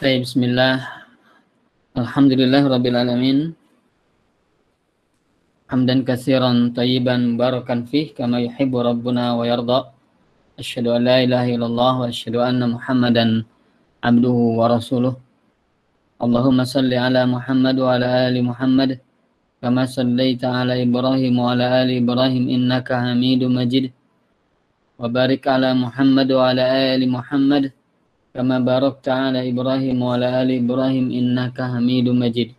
Baik, bismillah. Alhamdulillah rabbil alamin. Hamdan katsiran tayyiban barakan fih kama yuhibbu rabbuna wa yarda. Asyhadu an la ilaha illallah wa asyhadu anna Muhammadan abduhu wa rasuluh. Allahumma salli ala Muhammad wa ala ali Muhammad kama sallaita ala Ibrahim wa ala ali Ibrahim innaka Hamidum Majid. Wa barik ala Muhammad كما باركت على إبراهيم وعلى آل إبراهيم إنك حميد مجيد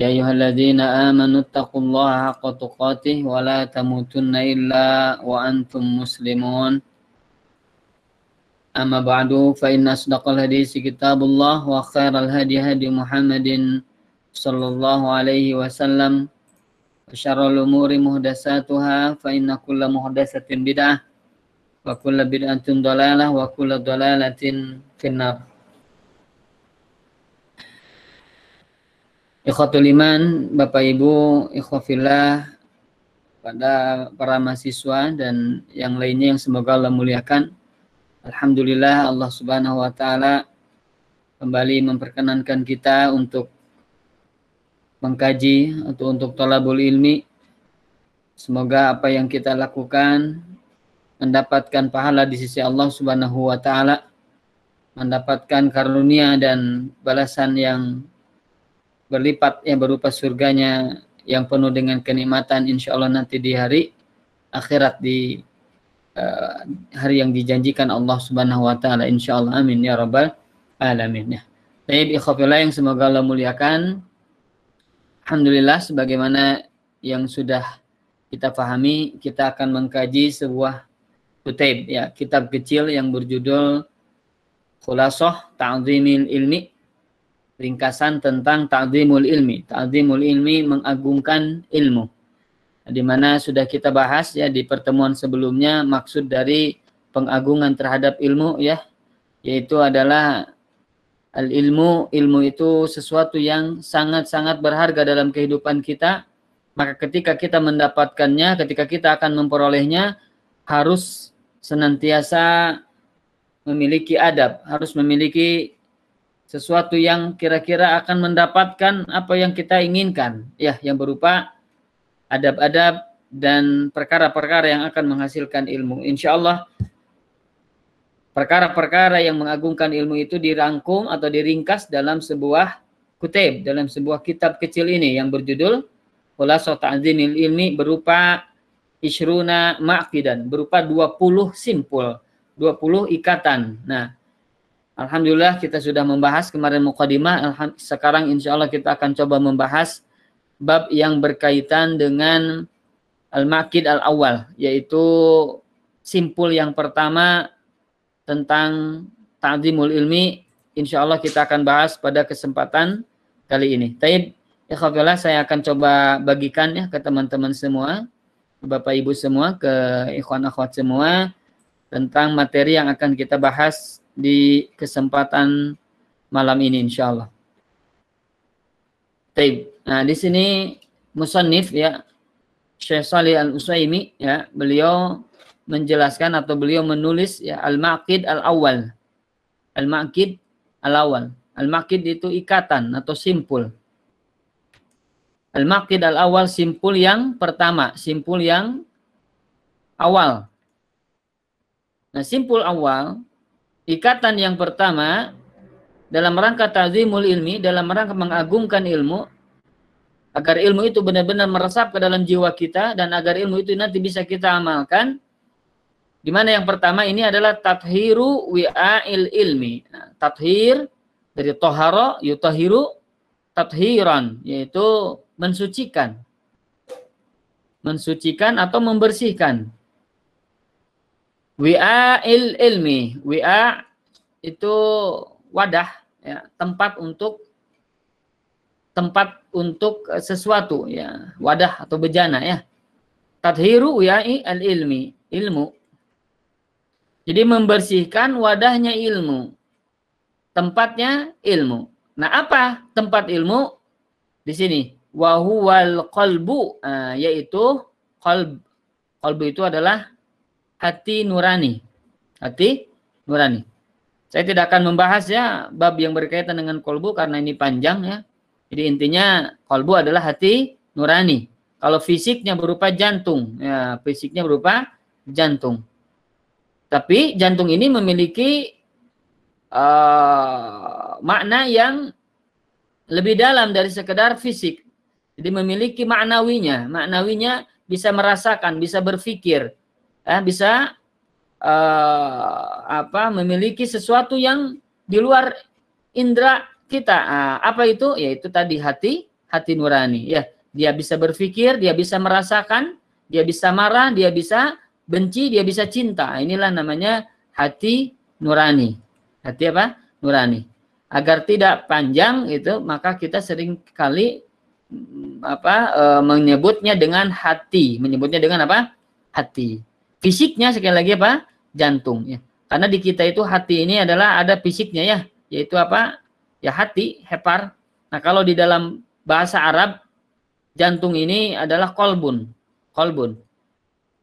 يا أيها الذين آمنوا اتقوا الله حق تقاته ولا تموتن إلا وأنتم مسلمون أما بعد فإن أصدق الحديث كتاب الله وخير الهدي هدي محمد صلى الله عليه وسلم وشر الأمور محدثاتها فإن كل محدثة بدعة wa kulla bid'atin dalalah wa kulla dalalatin finnar Ikhwatul iman, Bapak Ibu, ikhwafillah, pada para mahasiswa dan yang lainnya yang semoga Allah muliakan. Alhamdulillah Allah Subhanahu wa taala kembali memperkenankan kita untuk mengkaji atau untuk tolabul ilmi. Semoga apa yang kita lakukan mendapatkan pahala di sisi Allah Subhanahu wa taala, mendapatkan karunia dan balasan yang berlipat yang berupa surganya yang penuh dengan kenikmatan insya Allah nanti di hari akhirat di uh, hari yang dijanjikan Allah Subhanahu wa taala insya Allah amin ya rabbal alamin ya. Baik ikhwafillah yang semoga Allah muliakan. Alhamdulillah sebagaimana yang sudah kita pahami kita akan mengkaji sebuah Kutaib ya kitab kecil yang berjudul Khulasah Ta'zimil Ilmi ringkasan tentang ta'zimul ilmi. Ta'zimul ilmi mengagungkan ilmu. Di mana sudah kita bahas ya di pertemuan sebelumnya maksud dari pengagungan terhadap ilmu ya yaitu adalah al ilmu ilmu itu sesuatu yang sangat-sangat berharga dalam kehidupan kita. Maka ketika kita mendapatkannya ketika kita akan memperolehnya harus senantiasa memiliki adab, harus memiliki sesuatu yang kira-kira akan mendapatkan apa yang kita inginkan, ya, yang berupa adab-adab dan perkara-perkara yang akan menghasilkan ilmu. Insya Allah perkara-perkara yang mengagungkan ilmu itu dirangkum atau diringkas dalam sebuah kutip, dalam sebuah kitab kecil ini yang berjudul Khulasah Ta'zimil Ilmi berupa isruna ma'qidan berupa 20 simpul, 20 ikatan. Nah, alhamdulillah kita sudah membahas kemarin mukadimah, sekarang insya Allah kita akan coba membahas bab yang berkaitan dengan al-maqid al-awwal yaitu simpul yang pertama tentang ta'zimul ilmi insya Allah kita akan bahas pada kesempatan kali ini. Taib, ya saya akan coba bagikan ya ke teman-teman semua. Bapak Ibu semua, ke ikhwan akhwat semua tentang materi yang akan kita bahas di kesempatan malam ini insya Allah. Taib. Nah, di sini musannif ya Syekh Salih Al-Utsaimin ya, beliau menjelaskan atau beliau menulis ya Al-Maqid Al-Awwal. Al-Maqid Al-Awwal. Al-Maqid itu ikatan atau simpul. Al-maqid al-awal simpul yang pertama, simpul yang awal. Nah, simpul awal, ikatan yang pertama dalam rangka ta'zimul ilmi, dalam rangka mengagungkan ilmu, agar ilmu itu benar-benar meresap ke dalam jiwa kita dan agar ilmu itu nanti bisa kita amalkan. Di mana yang pertama ini adalah tathiru wi'ail ilmi. Nah, tathir dari toharo yutahiru tathiran yaitu mensucikan. Mensucikan atau membersihkan. Wi'a il ilmi. Wi'a itu wadah, ya, tempat untuk tempat untuk sesuatu, ya, wadah atau bejana, ya. Tadhiru wi'a'i al ilmi, ilmu. Jadi membersihkan wadahnya ilmu. Tempatnya ilmu. Nah, apa tempat ilmu? Di sini wahuwal qalbu uh, yaitu qalb qalbu itu adalah hati nurani hati nurani Saya tidak akan membahas ya bab yang berkaitan dengan kolbu karena ini panjang ya. Jadi intinya kolbu adalah hati nurani. Kalau fisiknya berupa jantung, ya fisiknya berupa jantung. Tapi jantung ini memiliki uh, makna yang lebih dalam dari sekedar fisik. Jadi memiliki maknawinya. Maknawinya bisa merasakan, bisa berpikir, ya, bisa uh, apa memiliki sesuatu yang di luar indera kita. Uh, apa itu? Yaitu tadi hati, hati nurani. Ya, dia bisa berpikir, dia bisa merasakan, dia bisa marah, dia bisa benci, dia bisa cinta. Inilah namanya hati nurani. Hati apa? Nurani. Agar tidak panjang itu, maka kita sering kali apa e, menyebutnya dengan hati, menyebutnya dengan apa? Hati. Fisiknya sekali lagi apa? jantung ya. Karena di kita itu hati ini adalah ada fisiknya ya, yaitu apa? Ya hati, hepar. Nah, kalau di dalam bahasa Arab jantung ini adalah kolbun. Kolbun.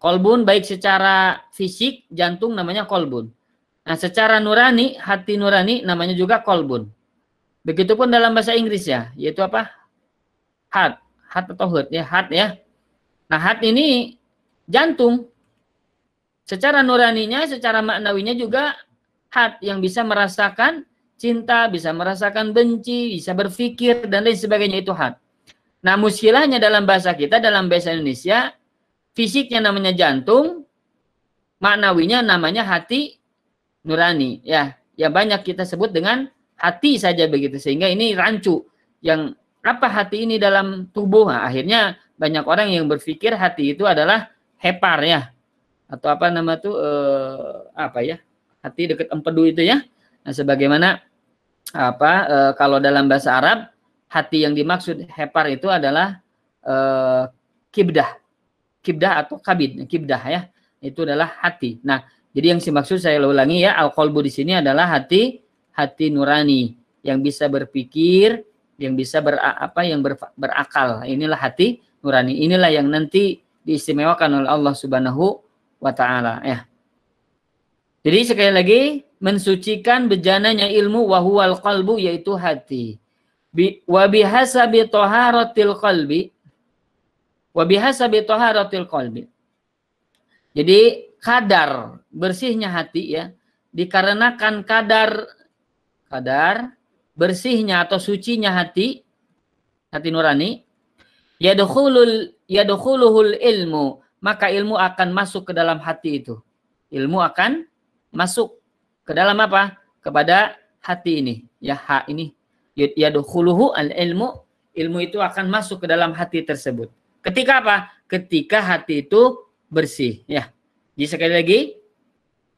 Kolbun baik secara fisik jantung namanya kolbun. Nah, secara nurani, hati nurani namanya juga kolbun. Begitupun dalam bahasa Inggris ya, yaitu apa? Heart, heart atau heart ya, heart ya. Nah, heart ini jantung. Secara nuraninya, secara maknawinya juga hat yang bisa merasakan cinta, bisa merasakan benci, bisa berpikir dan lain sebagainya itu hat. Nah, muskilahnya dalam bahasa kita dalam bahasa Indonesia fisiknya namanya jantung, maknawinya namanya hati nurani ya. Ya banyak kita sebut dengan hati saja begitu sehingga ini rancu yang apa hati ini dalam tubuh. Nah, akhirnya banyak orang yang berpikir hati itu adalah hepar ya. Atau apa nama tuh eh, apa ya? Hati dekat empedu itu ya. Nah, sebagaimana apa eh, kalau dalam bahasa Arab hati yang dimaksud hepar itu adalah eh, kibdah. Kibdah atau kabid kibdah ya. Itu adalah hati. Nah jadi yang dimaksud saya ulangi ya al kolbu di sini adalah hati hati nurani. Yang bisa berpikir yang bisa ber, apa yang ber, berakal inilah hati nurani inilah yang nanti diistimewakan oleh Allah Subhanahu wa taala ya. Jadi sekali lagi mensucikan bejananya ilmu wahwal qalbu yaitu hati. Wa bihasabi taharatil qalbi wa bihasabi taharatil qalbi. Jadi kadar bersihnya hati ya dikarenakan kadar kadar bersihnya atau sucinya hati hati nurani yadkhulul yadkhuluhul ilmu maka ilmu akan masuk ke dalam hati itu. Ilmu akan masuk ke dalam apa? Kepada hati ini. Ya ha ini. Yadukhuluhu al-ilmu. Ilmu itu akan masuk ke dalam hati tersebut. Ketika apa? Ketika hati itu bersih. Ya. Jadi sekali lagi,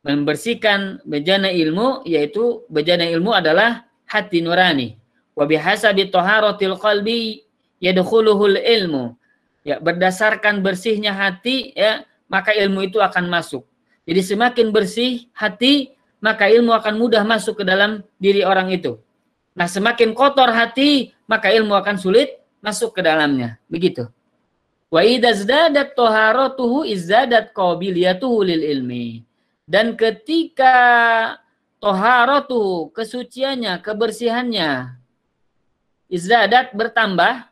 membersihkan bejana ilmu, yaitu bejana ilmu adalah hati nurani. Wa bihasabi taharatil qalbi yadkhuluhul ilmu ya berdasarkan bersihnya hati ya maka ilmu itu akan masuk. Jadi semakin bersih hati maka ilmu akan mudah masuk ke dalam diri orang itu. Nah, semakin kotor hati maka ilmu akan sulit masuk ke dalamnya. Begitu. Wa idza zdadat taharatuhu izdadat qabiliyatuhu lil ilmi. Dan ketika toharatu kesuciannya, kebersihannya izdadat bertambah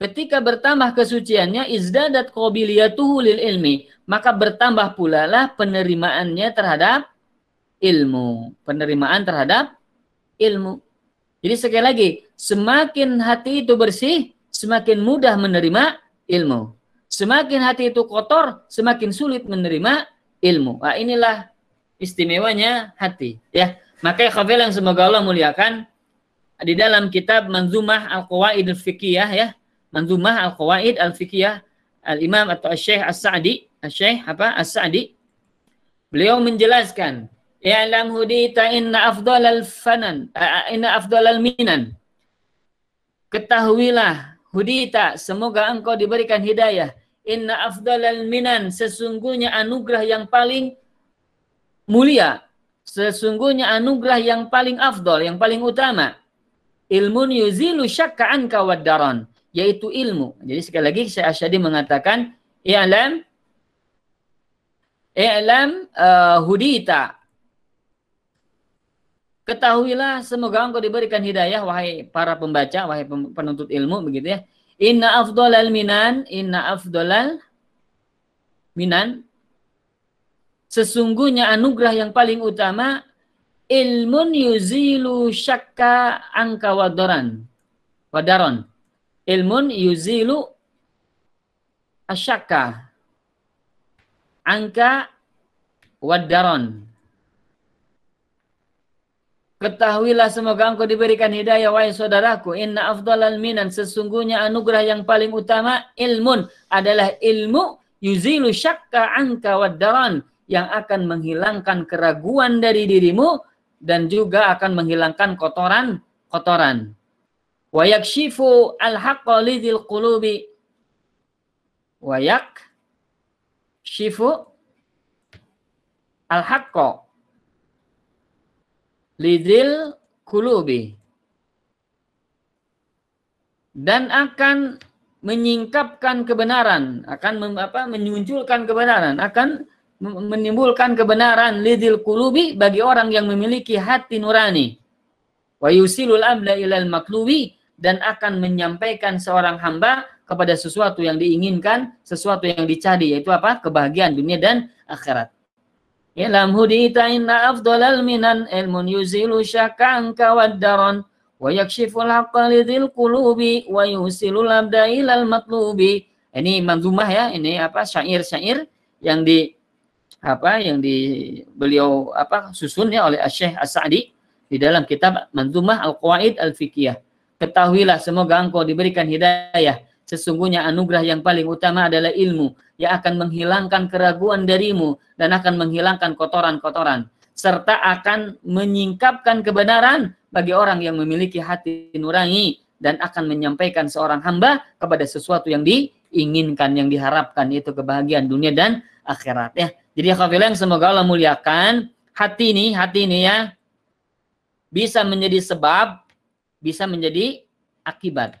Ketika bertambah kesuciannya izdadat qabiliyatuhu lil ilmi, maka bertambah pula lah penerimaannya terhadap ilmu, penerimaan terhadap ilmu. Jadi sekali lagi, semakin hati itu bersih, semakin mudah menerima ilmu. Semakin hati itu kotor, semakin sulit menerima ilmu. Nah, inilah istimewanya hati, ya. Makanya khafil yang semoga Allah muliakan di dalam kitab Manzumah Al-Qawaid Al-Fiqhiyah ya, Manzumah Al-Qawaid Al-Fiqhiyah Al-Imam atau Syekh As-Sa'di, Syekh apa? As-Sa'di. Beliau menjelaskan, "I'lam hudita inna afdalal fanan, inna afdalal minan." Ketahuilah hudita, semoga engkau diberikan hidayah. Inna afdalal minan, sesungguhnya anugerah yang paling mulia, sesungguhnya anugerah yang paling afdal, yang paling utama. Ilmun yuzilu syakka anka yaitu ilmu. Jadi sekali lagi saya Asyadi mengatakan i'lam i'lam uh, hudita Ketahuilah semoga engkau diberikan hidayah wahai para pembaca, wahai penuntut ilmu begitu ya. Inna afdolal minan, inna afdolal minan. Sesungguhnya anugerah yang paling utama ilmun yuzilu syakka angka wadoran. Wadaron. Ilmun yuzilu asyakka angka wadaron. Ketahuilah semoga engkau diberikan hidayah wahai saudaraku. Inna afdalal minan sesungguhnya anugerah yang paling utama ilmun adalah ilmu yuzilu syakka anka waddaran yang akan menghilangkan keraguan dari dirimu dan juga akan menghilangkan kotoran-kotoran. Wa yakshifu al-haqqa lidil qulubi. Wa yakshifu al-haqqa lidil kulubi dan akan menyingkapkan kebenaran, akan mem, apa, memunculkan kebenaran, akan menimbulkan kebenaran lidil kulubi bagi orang yang memiliki hati nurani. Wa yusilul abla ilal maklubi dan akan menyampaikan seorang hamba kepada sesuatu yang diinginkan, sesuatu yang dicari yaitu apa? kebahagiaan dunia dan akhirat. Ilam hudita inna afdalal minan ilmun yuzilu syakkan kawaddaran wa yakshiful haqqa lidhil qulubi wa yusilul abda ilal matlubi. Ini manzumah ya, ini apa syair-syair yang di apa yang di beliau apa susun ya oleh Syekh As-Sa'di di dalam kitab Manzumah Al-Qawaid Al-Fiqhiyah. Ketahuilah semoga engkau diberikan hidayah Sesungguhnya anugerah yang paling utama adalah ilmu yang akan menghilangkan keraguan darimu dan akan menghilangkan kotoran-kotoran serta akan menyingkapkan kebenaran bagi orang yang memiliki hati nurani dan akan menyampaikan seorang hamba kepada sesuatu yang diinginkan, yang diharapkan yaitu kebahagiaan dunia dan akhirat ya. Jadi yang semoga Allah muliakan hati ini, hati ini ya bisa menjadi sebab, bisa menjadi akibat.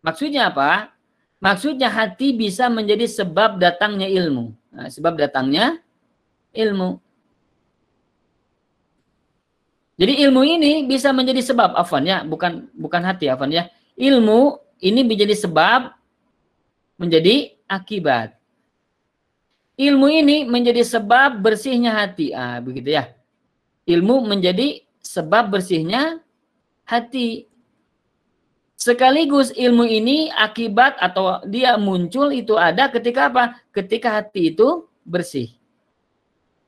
Maksudnya apa? Maksudnya hati bisa menjadi sebab datangnya ilmu. Nah, sebab datangnya ilmu. Jadi ilmu ini bisa menjadi sebab afan ya, bukan bukan hati afan ya. Ilmu ini menjadi sebab menjadi akibat. Ilmu ini menjadi sebab bersihnya hati. Ah, begitu ya. Ilmu menjadi sebab bersihnya hati. Sekaligus ilmu ini akibat atau dia muncul itu ada ketika apa? Ketika hati itu bersih.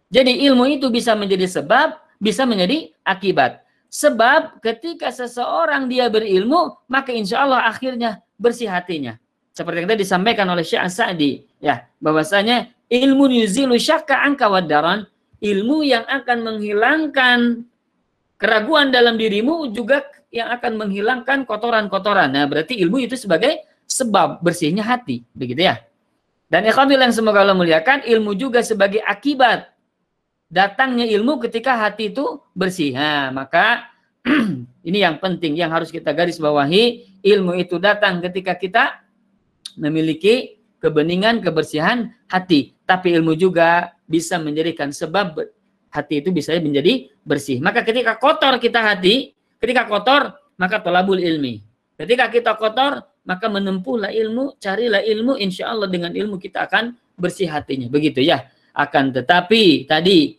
Jadi ilmu itu bisa menjadi sebab, bisa menjadi akibat. Sebab ketika seseorang dia berilmu, maka insya Allah akhirnya bersih hatinya. Seperti yang tadi disampaikan oleh Syekh Sa'di. Ya, bahwasanya ilmu yuzilu syakka angka wadaran, ilmu yang akan menghilangkan keraguan dalam dirimu juga yang akan menghilangkan kotoran-kotoran. Nah, berarti ilmu itu sebagai sebab bersihnya hati, begitu ya. Dan ikhwanil yang semoga Allah muliakan, ilmu juga sebagai akibat datangnya ilmu ketika hati itu bersih. Nah, maka ini yang penting yang harus kita garis bawahi, ilmu itu datang ketika kita memiliki kebeningan, kebersihan hati. Tapi ilmu juga bisa menjadikan sebab hati itu bisa menjadi bersih. Maka ketika kotor kita hati, Ketika kotor, maka tolabul ilmi. Ketika kita kotor, maka menempuhlah ilmu, carilah ilmu, insya Allah dengan ilmu kita akan bersih hatinya. Begitu ya. Akan tetapi tadi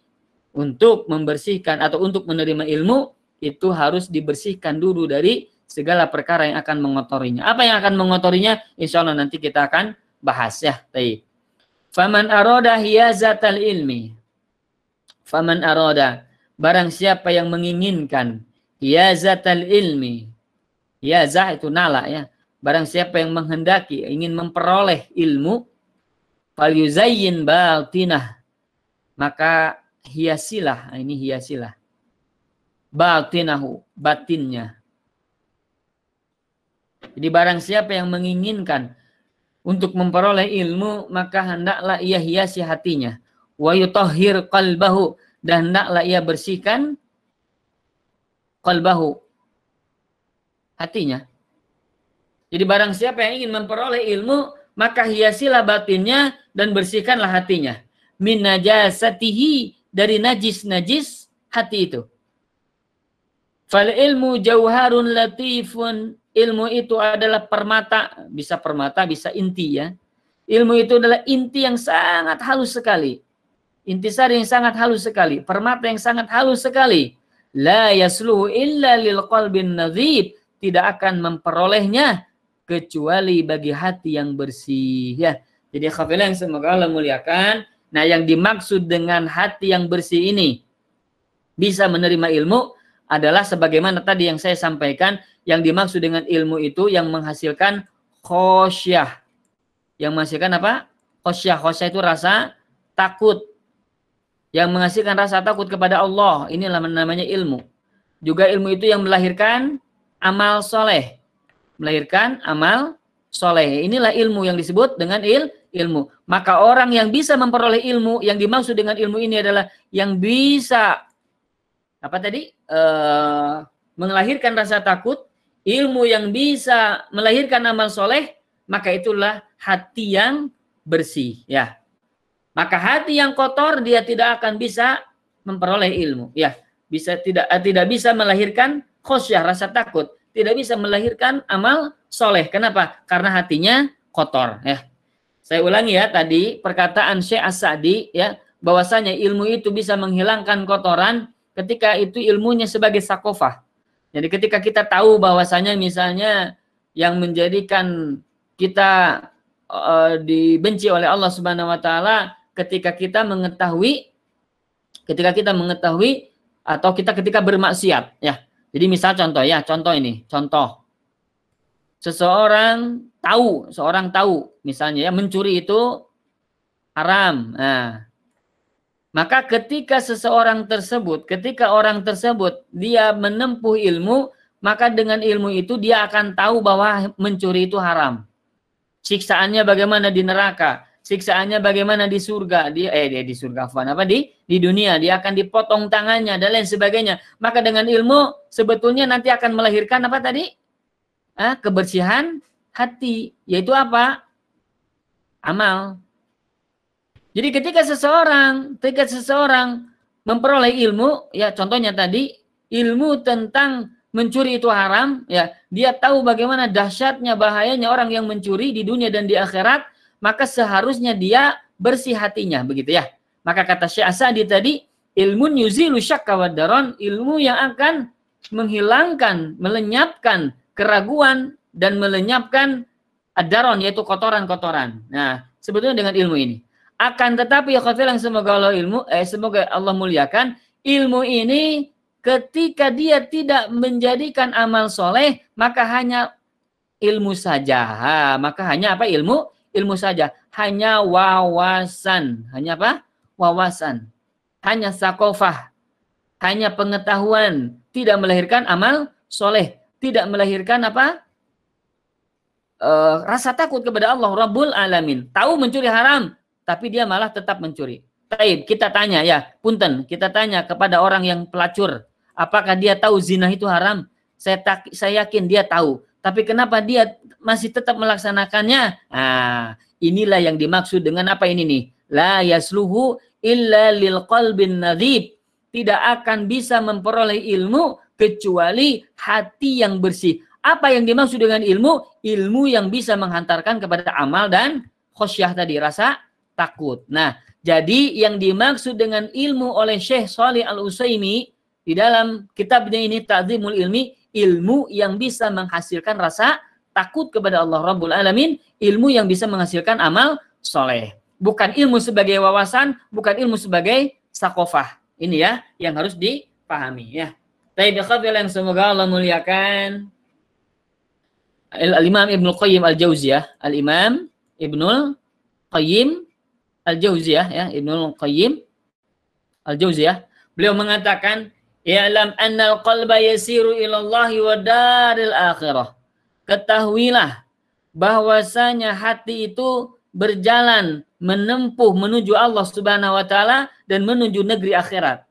untuk membersihkan atau untuk menerima ilmu itu harus dibersihkan dulu dari segala perkara yang akan mengotorinya. Apa yang akan mengotorinya? Insya Allah nanti kita akan bahas ya. Taib. Faman aroda hiyazatal ilmi. Faman aroda. Barang siapa yang menginginkan Yazatal ilmi. Yazah itu nala ya. Barang siapa yang menghendaki, ingin memperoleh ilmu, fal yuzayyin batinah. Maka hiasilah, nah, ini hiasilah. Batinahu, batinnya. Jadi barang siapa yang menginginkan untuk memperoleh ilmu, maka hendaklah ia hiasi hatinya. Wa yutahhir qalbahu dan hendaklah ia bersihkan qalbahu hatinya. Jadi barang siapa yang ingin memperoleh ilmu, maka hiasilah batinnya dan bersihkanlah hatinya. Min najasatihi dari najis-najis hati itu. Fal ilmu jauharun latifun. Ilmu itu adalah permata, bisa permata, bisa inti ya. Ilmu itu adalah inti yang sangat halus sekali. Intisari yang sangat halus sekali, permata yang sangat halus sekali. La yasluhu illa lil qalbin nadhib. Tidak akan memperolehnya kecuali bagi hati yang bersih ya. Jadi khafilah yang semoga Allah muliakan. Nah, yang dimaksud dengan hati yang bersih ini bisa menerima ilmu adalah sebagaimana tadi yang saya sampaikan, yang dimaksud dengan ilmu itu yang menghasilkan khosyah. Yang menghasilkan apa? Khosyah. Khosyah itu rasa takut. Yang menghasilkan rasa takut kepada Allah. Inilah namanya ilmu. Juga ilmu itu yang melahirkan amal soleh. Melahirkan amal soleh. Inilah ilmu yang disebut dengan il, ilmu. Maka orang yang bisa memperoleh ilmu, yang dimaksud dengan ilmu ini adalah yang bisa apa tadi uh, melahirkan rasa takut, ilmu yang bisa melahirkan amal soleh, maka itulah hati yang bersih. Ya, maka hati yang kotor dia tidak akan bisa memperoleh ilmu. Ya, bisa tidak uh, tidak bisa melahirkan khosyah rasa takut, tidak bisa melahirkan amal soleh. Kenapa? Karena hatinya kotor. Ya, saya ulangi ya tadi perkataan Syekh As-Sa'di ya bahwasanya ilmu itu bisa menghilangkan kotoran ketika itu ilmunya sebagai sakofah. Jadi ketika kita tahu bahwasanya misalnya yang menjadikan kita uh, dibenci oleh Allah Subhanahu wa taala ketika kita mengetahui ketika kita mengetahui atau kita ketika bermaksiat ya. Jadi misal contoh ya, contoh ini, contoh. Seseorang tahu, seorang tahu misalnya ya mencuri itu haram. Nah, maka ketika seseorang tersebut, ketika orang tersebut dia menempuh ilmu, maka dengan ilmu itu dia akan tahu bahwa mencuri itu haram. Siksaannya bagaimana di neraka, siksaannya bagaimana di surga, di eh di surga apa di di dunia, dia akan dipotong tangannya dan lain sebagainya. Maka dengan ilmu sebetulnya nanti akan melahirkan apa tadi? Ah, kebersihan hati, yaitu apa? Amal. Jadi ketika seseorang, ketika seseorang memperoleh ilmu, ya contohnya tadi ilmu tentang mencuri itu haram, ya dia tahu bagaimana dahsyatnya bahayanya orang yang mencuri di dunia dan di akhirat, maka seharusnya dia bersih hatinya, begitu ya. Maka kata Syekh Asadi tadi, ilmu yuzilu syakka ilmu yang akan menghilangkan, melenyapkan keraguan dan melenyapkan adaron yaitu kotoran-kotoran. Nah, sebetulnya dengan ilmu ini. Akan tetapi ya yang semoga Allah ilmu eh semoga Allah muliakan ilmu ini ketika dia tidak menjadikan amal soleh maka hanya ilmu saja. Ha, maka hanya apa ilmu? Ilmu saja. Hanya wawasan. Hanya apa? Wawasan. Hanya sakofah. Hanya pengetahuan. Tidak melahirkan amal soleh. Tidak melahirkan apa? Uh, rasa takut kepada Allah Rabbul Alamin. Tahu mencuri haram tapi dia malah tetap mencuri. Taib, kita tanya ya, punten, kita tanya kepada orang yang pelacur, apakah dia tahu zina itu haram? Saya tak, saya yakin dia tahu. Tapi kenapa dia masih tetap melaksanakannya? Nah, inilah yang dimaksud dengan apa ini nih? La yasluhu illa lil qalbin nadhib. Tidak akan bisa memperoleh ilmu kecuali hati yang bersih. Apa yang dimaksud dengan ilmu? Ilmu yang bisa menghantarkan kepada amal dan khosyah tadi, rasa takut. Nah, jadi yang dimaksud dengan ilmu oleh Syekh Salih Al-Usaimi di dalam kitabnya ini Ta'zimul Ilmi, ilmu yang bisa menghasilkan rasa takut kepada Allah Rabbul Alamin, ilmu yang bisa menghasilkan amal soleh. Bukan ilmu sebagai wawasan, bukan ilmu sebagai sakofah. Ini ya yang harus dipahami ya. Tapi yang semoga Allah muliakan. Al-Imam Ibnu Qayyim Al-Jauziyah, Al-Imam Ibnu Qayyim Al-Jauziyah ya, Ibnu Qayyim Al-Jauziyah, beliau mengatakan, "Ya'lam anna al-qalba yasiru ila Allah wa daril akhirah." Ketahuilah bahwasanya hati itu berjalan menempuh menuju Allah Subhanahu wa taala dan menuju negeri akhirat.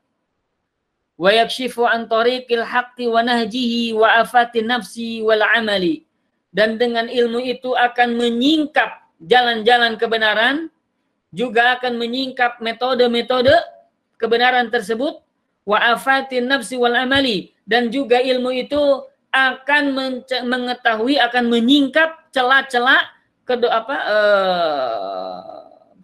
Wa yakshifu an tariqil haqqi wa nahjihi wa afati nafsi wal amali. Dan dengan ilmu itu akan menyingkap jalan-jalan kebenaran juga akan menyingkap metode-metode kebenaran tersebut wa afatin nafsi wal amali dan juga ilmu itu akan mengetahui akan menyingkap celah-celah kedo apa eh,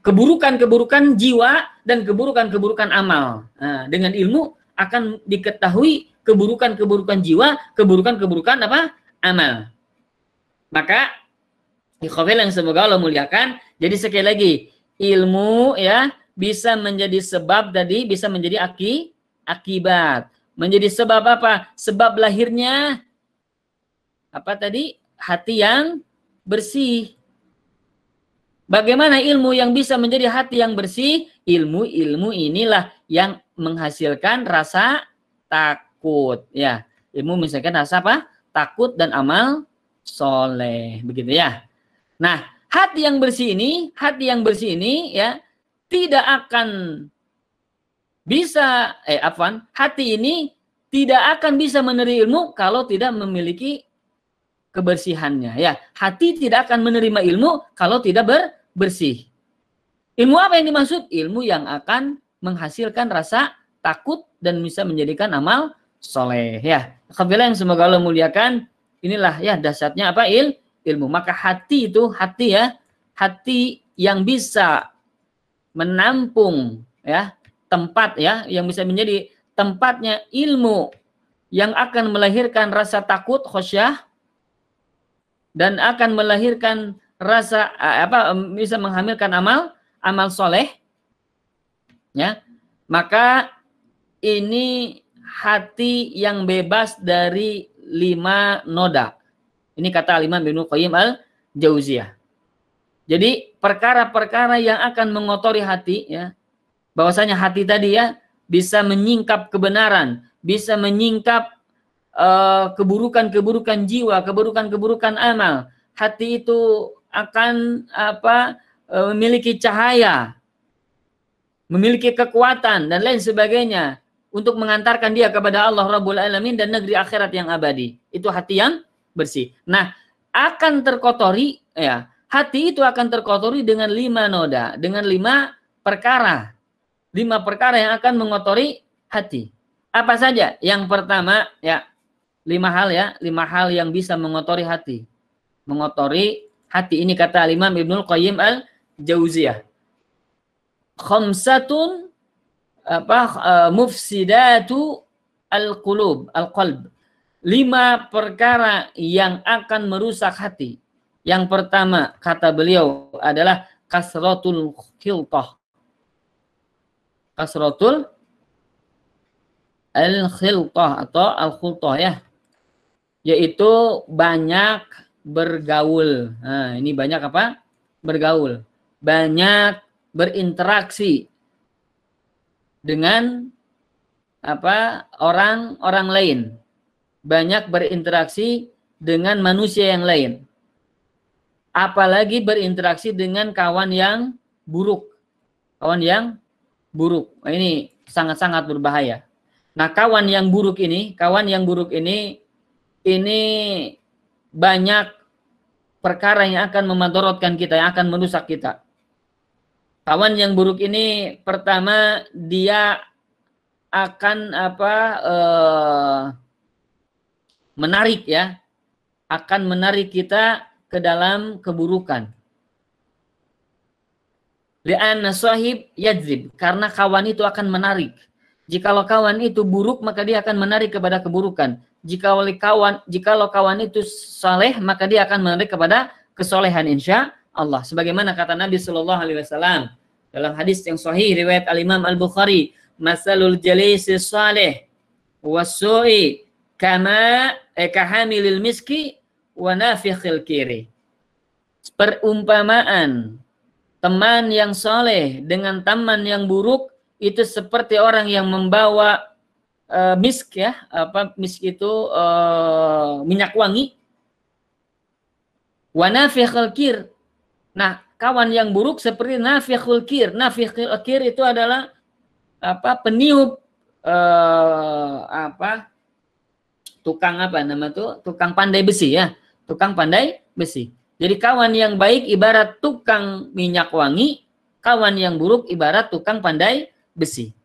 keburukan-keburukan jiwa dan keburukan-keburukan amal. Nah, dengan ilmu akan diketahui keburukan-keburukan jiwa, keburukan-keburukan apa? amal. Maka ikhwafil yang semoga Allah muliakan. Jadi sekali lagi, ilmu ya bisa menjadi sebab tadi bisa menjadi aki akibat. Menjadi sebab apa? Sebab lahirnya apa tadi? Hati yang bersih. Bagaimana ilmu yang bisa menjadi hati yang bersih? Ilmu-ilmu inilah yang menghasilkan rasa takut. Ya, ilmu misalkan rasa apa? Takut dan amal soleh. Begitu ya. Nah, hati yang bersih ini, hati yang bersih ini ya tidak akan bisa eh afan, hati ini tidak akan bisa menerima ilmu kalau tidak memiliki kebersihannya ya. Hati tidak akan menerima ilmu kalau tidak ber, bersih. Ilmu apa yang dimaksud? Ilmu yang akan menghasilkan rasa takut dan bisa menjadikan amal soleh ya. Kabilah yang semoga Allah muliakan. Inilah ya dasarnya apa il ilmu. Maka hati itu hati ya, hati yang bisa menampung ya tempat ya yang bisa menjadi tempatnya ilmu yang akan melahirkan rasa takut khosyah dan akan melahirkan rasa apa bisa menghamilkan amal amal soleh ya maka ini hati yang bebas dari lima noda ini kata Imam Qayyim al Jauziyah jadi perkara-perkara yang akan mengotori hati ya bahwasanya hati tadi ya bisa menyingkap kebenaran, bisa menyingkap uh, keburukan-keburukan jiwa, keburukan-keburukan amal. Hati itu akan apa uh, memiliki cahaya, memiliki kekuatan dan lain sebagainya untuk mengantarkan dia kepada Allah Rabbul Alamin dan negeri akhirat yang abadi. Itu hati yang bersih. Nah, akan terkotori ya, hati itu akan terkotori dengan lima noda, dengan lima perkara lima perkara yang akan mengotori hati. Apa saja? Yang pertama, ya, lima hal ya, lima hal yang bisa mengotori hati. Mengotori hati ini kata Imam Ibnul Qayyim al-Jauziyah. Khamsatun apa uh, mufsidatu al-qulub, al-qalb. Lima perkara yang akan merusak hati. Yang pertama kata beliau adalah kasratul khiltah kasrotul al-khiltah atau al-khultah ya. Yaitu banyak bergaul. Nah, ini banyak apa? Bergaul. Banyak berinteraksi dengan apa? orang-orang lain. Banyak berinteraksi dengan manusia yang lain. Apalagi berinteraksi dengan kawan yang buruk. Kawan yang buruk. Nah, ini sangat-sangat berbahaya. Nah, kawan yang buruk ini, kawan yang buruk ini, ini banyak perkara yang akan memadorotkan kita, yang akan merusak kita. Kawan yang buruk ini, pertama dia akan apa eh, menarik ya, akan menarik kita ke dalam keburukan. Li'anna sahib yadzib. Karena kawan itu akan menarik. Jikalau kawan itu buruk, maka dia akan menarik kepada keburukan. Jika oleh kawan, jikalau kawan itu saleh, maka dia akan menarik kepada kesolehan insya Allah. Sebagaimana kata Nabi Shallallahu Alaihi Wasallam dalam hadis yang sahih riwayat Al Imam Al Bukhari, masalul jalisi saleh wasui kama eh, kahamilil miski wa nafikhil kiri. Perumpamaan teman yang soleh dengan teman yang buruk itu seperti orang yang membawa uh, misk ya apa misk itu uh, minyak wangi. Wanafikhul kir. Nah kawan yang buruk seperti nafikhul kir. Nafikhul kir itu adalah apa peniup uh, apa tukang apa nama tuh tukang pandai besi ya tukang pandai besi jadi kawan yang baik ibarat tukang minyak wangi, kawan yang buruk ibarat tukang pandai besi.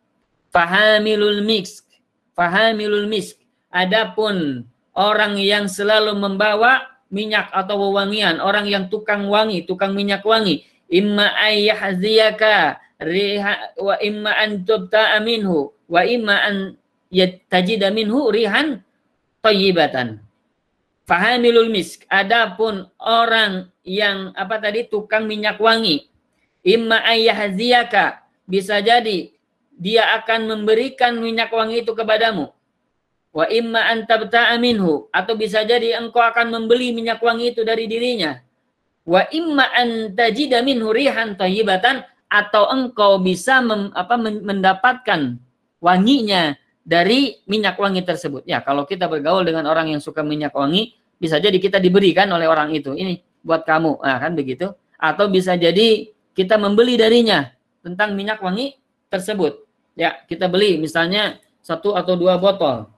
Fahamilul mix. fahamilul misk adapun orang yang selalu membawa minyak atau wewangian, orang yang tukang wangi, tukang minyak wangi, imma ayyahziyaka riha wa imma an tubta minhu wa imma an yatajida minhu rihan tayyibatan. Fahamilul misk. Adapun orang yang apa tadi tukang minyak wangi, imma ayyahziyaka bisa jadi dia akan memberikan minyak wangi itu kepadamu Wa imma antabta'a minhu atau bisa jadi engkau akan membeli minyak wangi itu dari dirinya. Wa imma antajida minhu rihan thayyibatan atau engkau bisa mem, apa, mendapatkan wanginya dari minyak wangi tersebut. Ya, kalau kita bergaul dengan orang yang suka minyak wangi, bisa jadi kita diberikan oleh orang itu. Ini buat kamu. Nah, kan begitu. Atau bisa jadi kita membeli darinya tentang minyak wangi tersebut. Ya, kita beli misalnya satu atau dua botol.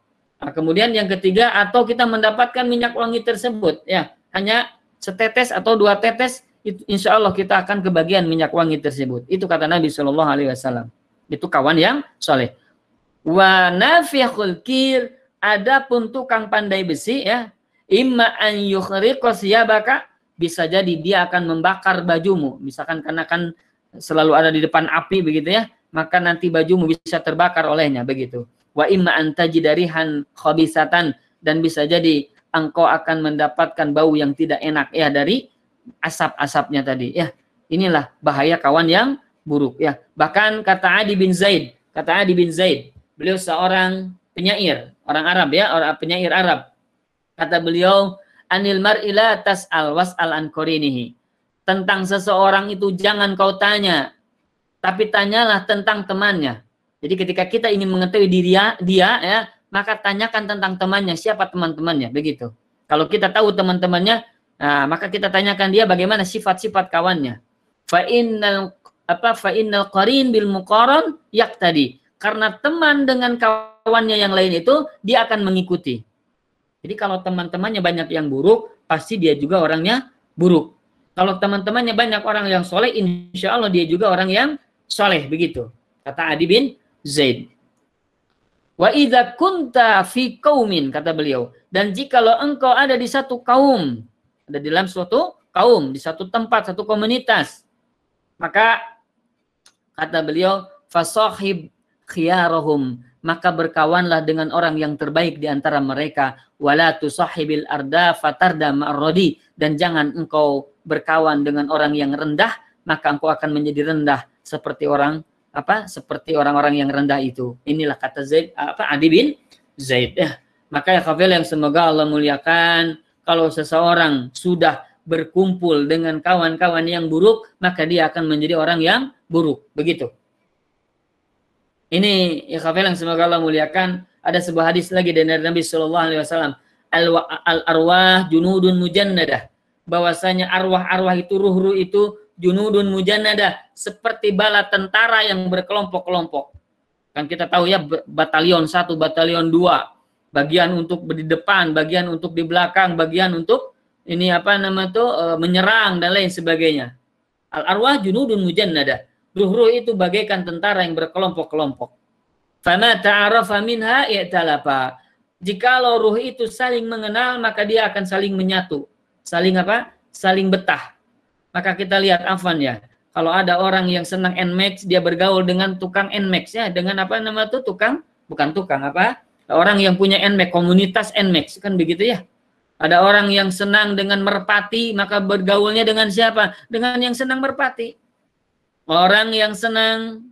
Nah, kemudian yang ketiga atau kita mendapatkan minyak wangi tersebut ya hanya setetes atau dua tetes insya Allah kita akan kebagian minyak wangi tersebut. Itu kata Nabi Shallallahu Alaihi Wasallam. Itu kawan yang soleh. Wa nafikhul kir. Pun tukang pandai besi ya imma an yukhriqas yabaka bisa jadi dia akan membakar bajumu. Misalkan karena kan selalu ada di depan api begitu ya maka nanti bajumu bisa terbakar olehnya begitu. Wa imma antajidarihan khabisatan dan bisa jadi engkau akan mendapatkan bau yang tidak enak ya dari asap-asapnya tadi ya. Inilah bahaya kawan yang buruk ya. Bahkan kata Adi bin Zaid kata Adi bin Zaid beliau seorang penyair orang Arab ya orang penyair Arab kata beliau anil mar'ila tas'al was'al an korinihi tentang seseorang itu jangan kau tanya tapi tanyalah tentang temannya jadi ketika kita ingin mengetahui dia, dia ya, maka tanyakan tentang temannya, siapa teman-temannya, begitu. Kalau kita tahu teman-temannya, nah, maka kita tanyakan dia bagaimana sifat-sifat kawannya. Fa innal apa fa innal qarin bil muqaran tadi. Karena teman dengan kawannya yang lain itu dia akan mengikuti. Jadi kalau teman-temannya banyak yang buruk, pasti dia juga orangnya buruk. Kalau teman-temannya banyak orang yang soleh, insya Allah dia juga orang yang soleh begitu. Kata Adi bin Zaid. Wa idza kunta fi qaumin kata beliau dan jikalau engkau ada di satu kaum ada di dalam suatu kaum di satu tempat satu komunitas maka kata beliau fasahib khiyarahum maka berkawanlah dengan orang yang terbaik di antara mereka wala tusahibil arda fatarda ma'rodi dan jangan engkau berkawan dengan orang yang rendah maka engkau akan menjadi rendah seperti orang apa seperti orang-orang yang rendah itu. Inilah kata Zaid apa Adi bin Zaid ya. Maka ya kafir yang semoga Allah muliakan kalau seseorang sudah berkumpul dengan kawan-kawan yang buruk, maka dia akan menjadi orang yang buruk. Begitu. Ini kafir yang semoga Allah muliakan. Ada sebuah hadis lagi dari Nabi Shallallahu Alaihi Wasallam. Al arwah junudun mujannadah. Bahwasanya arwah-arwah itu ruh-ruh itu junudun mujannada seperti bala tentara yang berkelompok-kelompok. Kan kita tahu ya batalion satu, batalion dua, bagian untuk di depan, bagian untuk di belakang, bagian untuk ini apa nama itu e, menyerang dan lain sebagainya. Al arwah junudun mujannada. Ruh-ruh itu bagaikan tentara yang berkelompok-kelompok. Fama ta'arafa minha i'talafa. Jikalau ruh itu saling mengenal, maka dia akan saling menyatu. Saling apa? Saling betah. Maka kita lihat Afan ya. Kalau ada orang yang senang Nmax, dia bergaul dengan tukang Nmax ya, dengan apa nama itu tukang bukan tukang apa? Orang yang punya Nmax, komunitas Nmax kan begitu ya. Ada orang yang senang dengan merpati, maka bergaulnya dengan siapa? Dengan yang senang merpati. Orang yang senang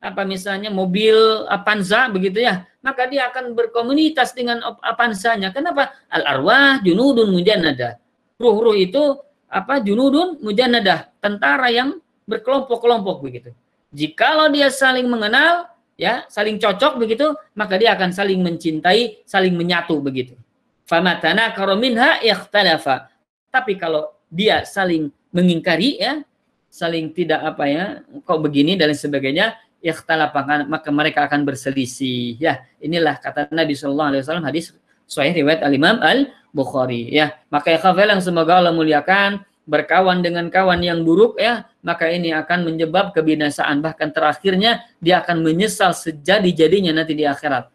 apa misalnya mobil Avanza begitu ya, maka dia akan berkomunitas dengan Avanzanya. Kenapa? Al arwah junudun mujannadah. Ruh-ruh itu apa junudun mujanadah, tentara yang berkelompok-kelompok begitu. Jikalau dia saling mengenal, ya, saling cocok begitu, maka dia akan saling mencintai, saling menyatu begitu. Famatana karominha ikhtalafa. Tapi kalau dia saling mengingkari ya, saling tidak apa ya, kok begini dan sebagainya, ikhtalafa maka mereka akan berselisih. Ya, inilah kata Nabi sallallahu alaihi wasallam hadis sahih riwayat Al-Imam Al-Bukhari ya. Maka ya yang semoga Allah muliakan berkawan dengan kawan yang buruk ya, maka ini akan menyebab kebinasaan bahkan terakhirnya dia akan menyesal sejadi-jadinya nanti di akhirat.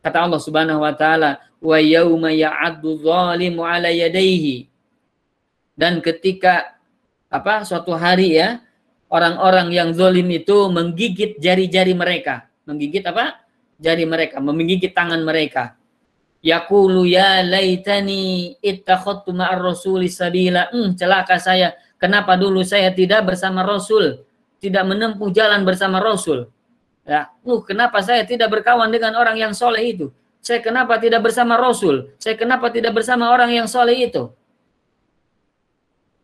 Kata Allah Subhanahu wa taala, "Wa yauma ya'addu dzalimu 'ala yadayhi." Dan ketika apa suatu hari ya, orang-orang yang zalim itu menggigit jari-jari mereka. Menggigit apa? Jari mereka, menggigit tangan mereka. Yaqulu ya laitani ittakhadtu ma'ar rasuli sabila. Hmm, celaka saya. Kenapa dulu saya tidak bersama Rasul? Tidak menempuh jalan bersama Rasul. Ya, uh, kenapa saya tidak berkawan dengan orang yang soleh itu? Saya kenapa tidak bersama Rasul? Saya kenapa tidak bersama orang yang soleh itu?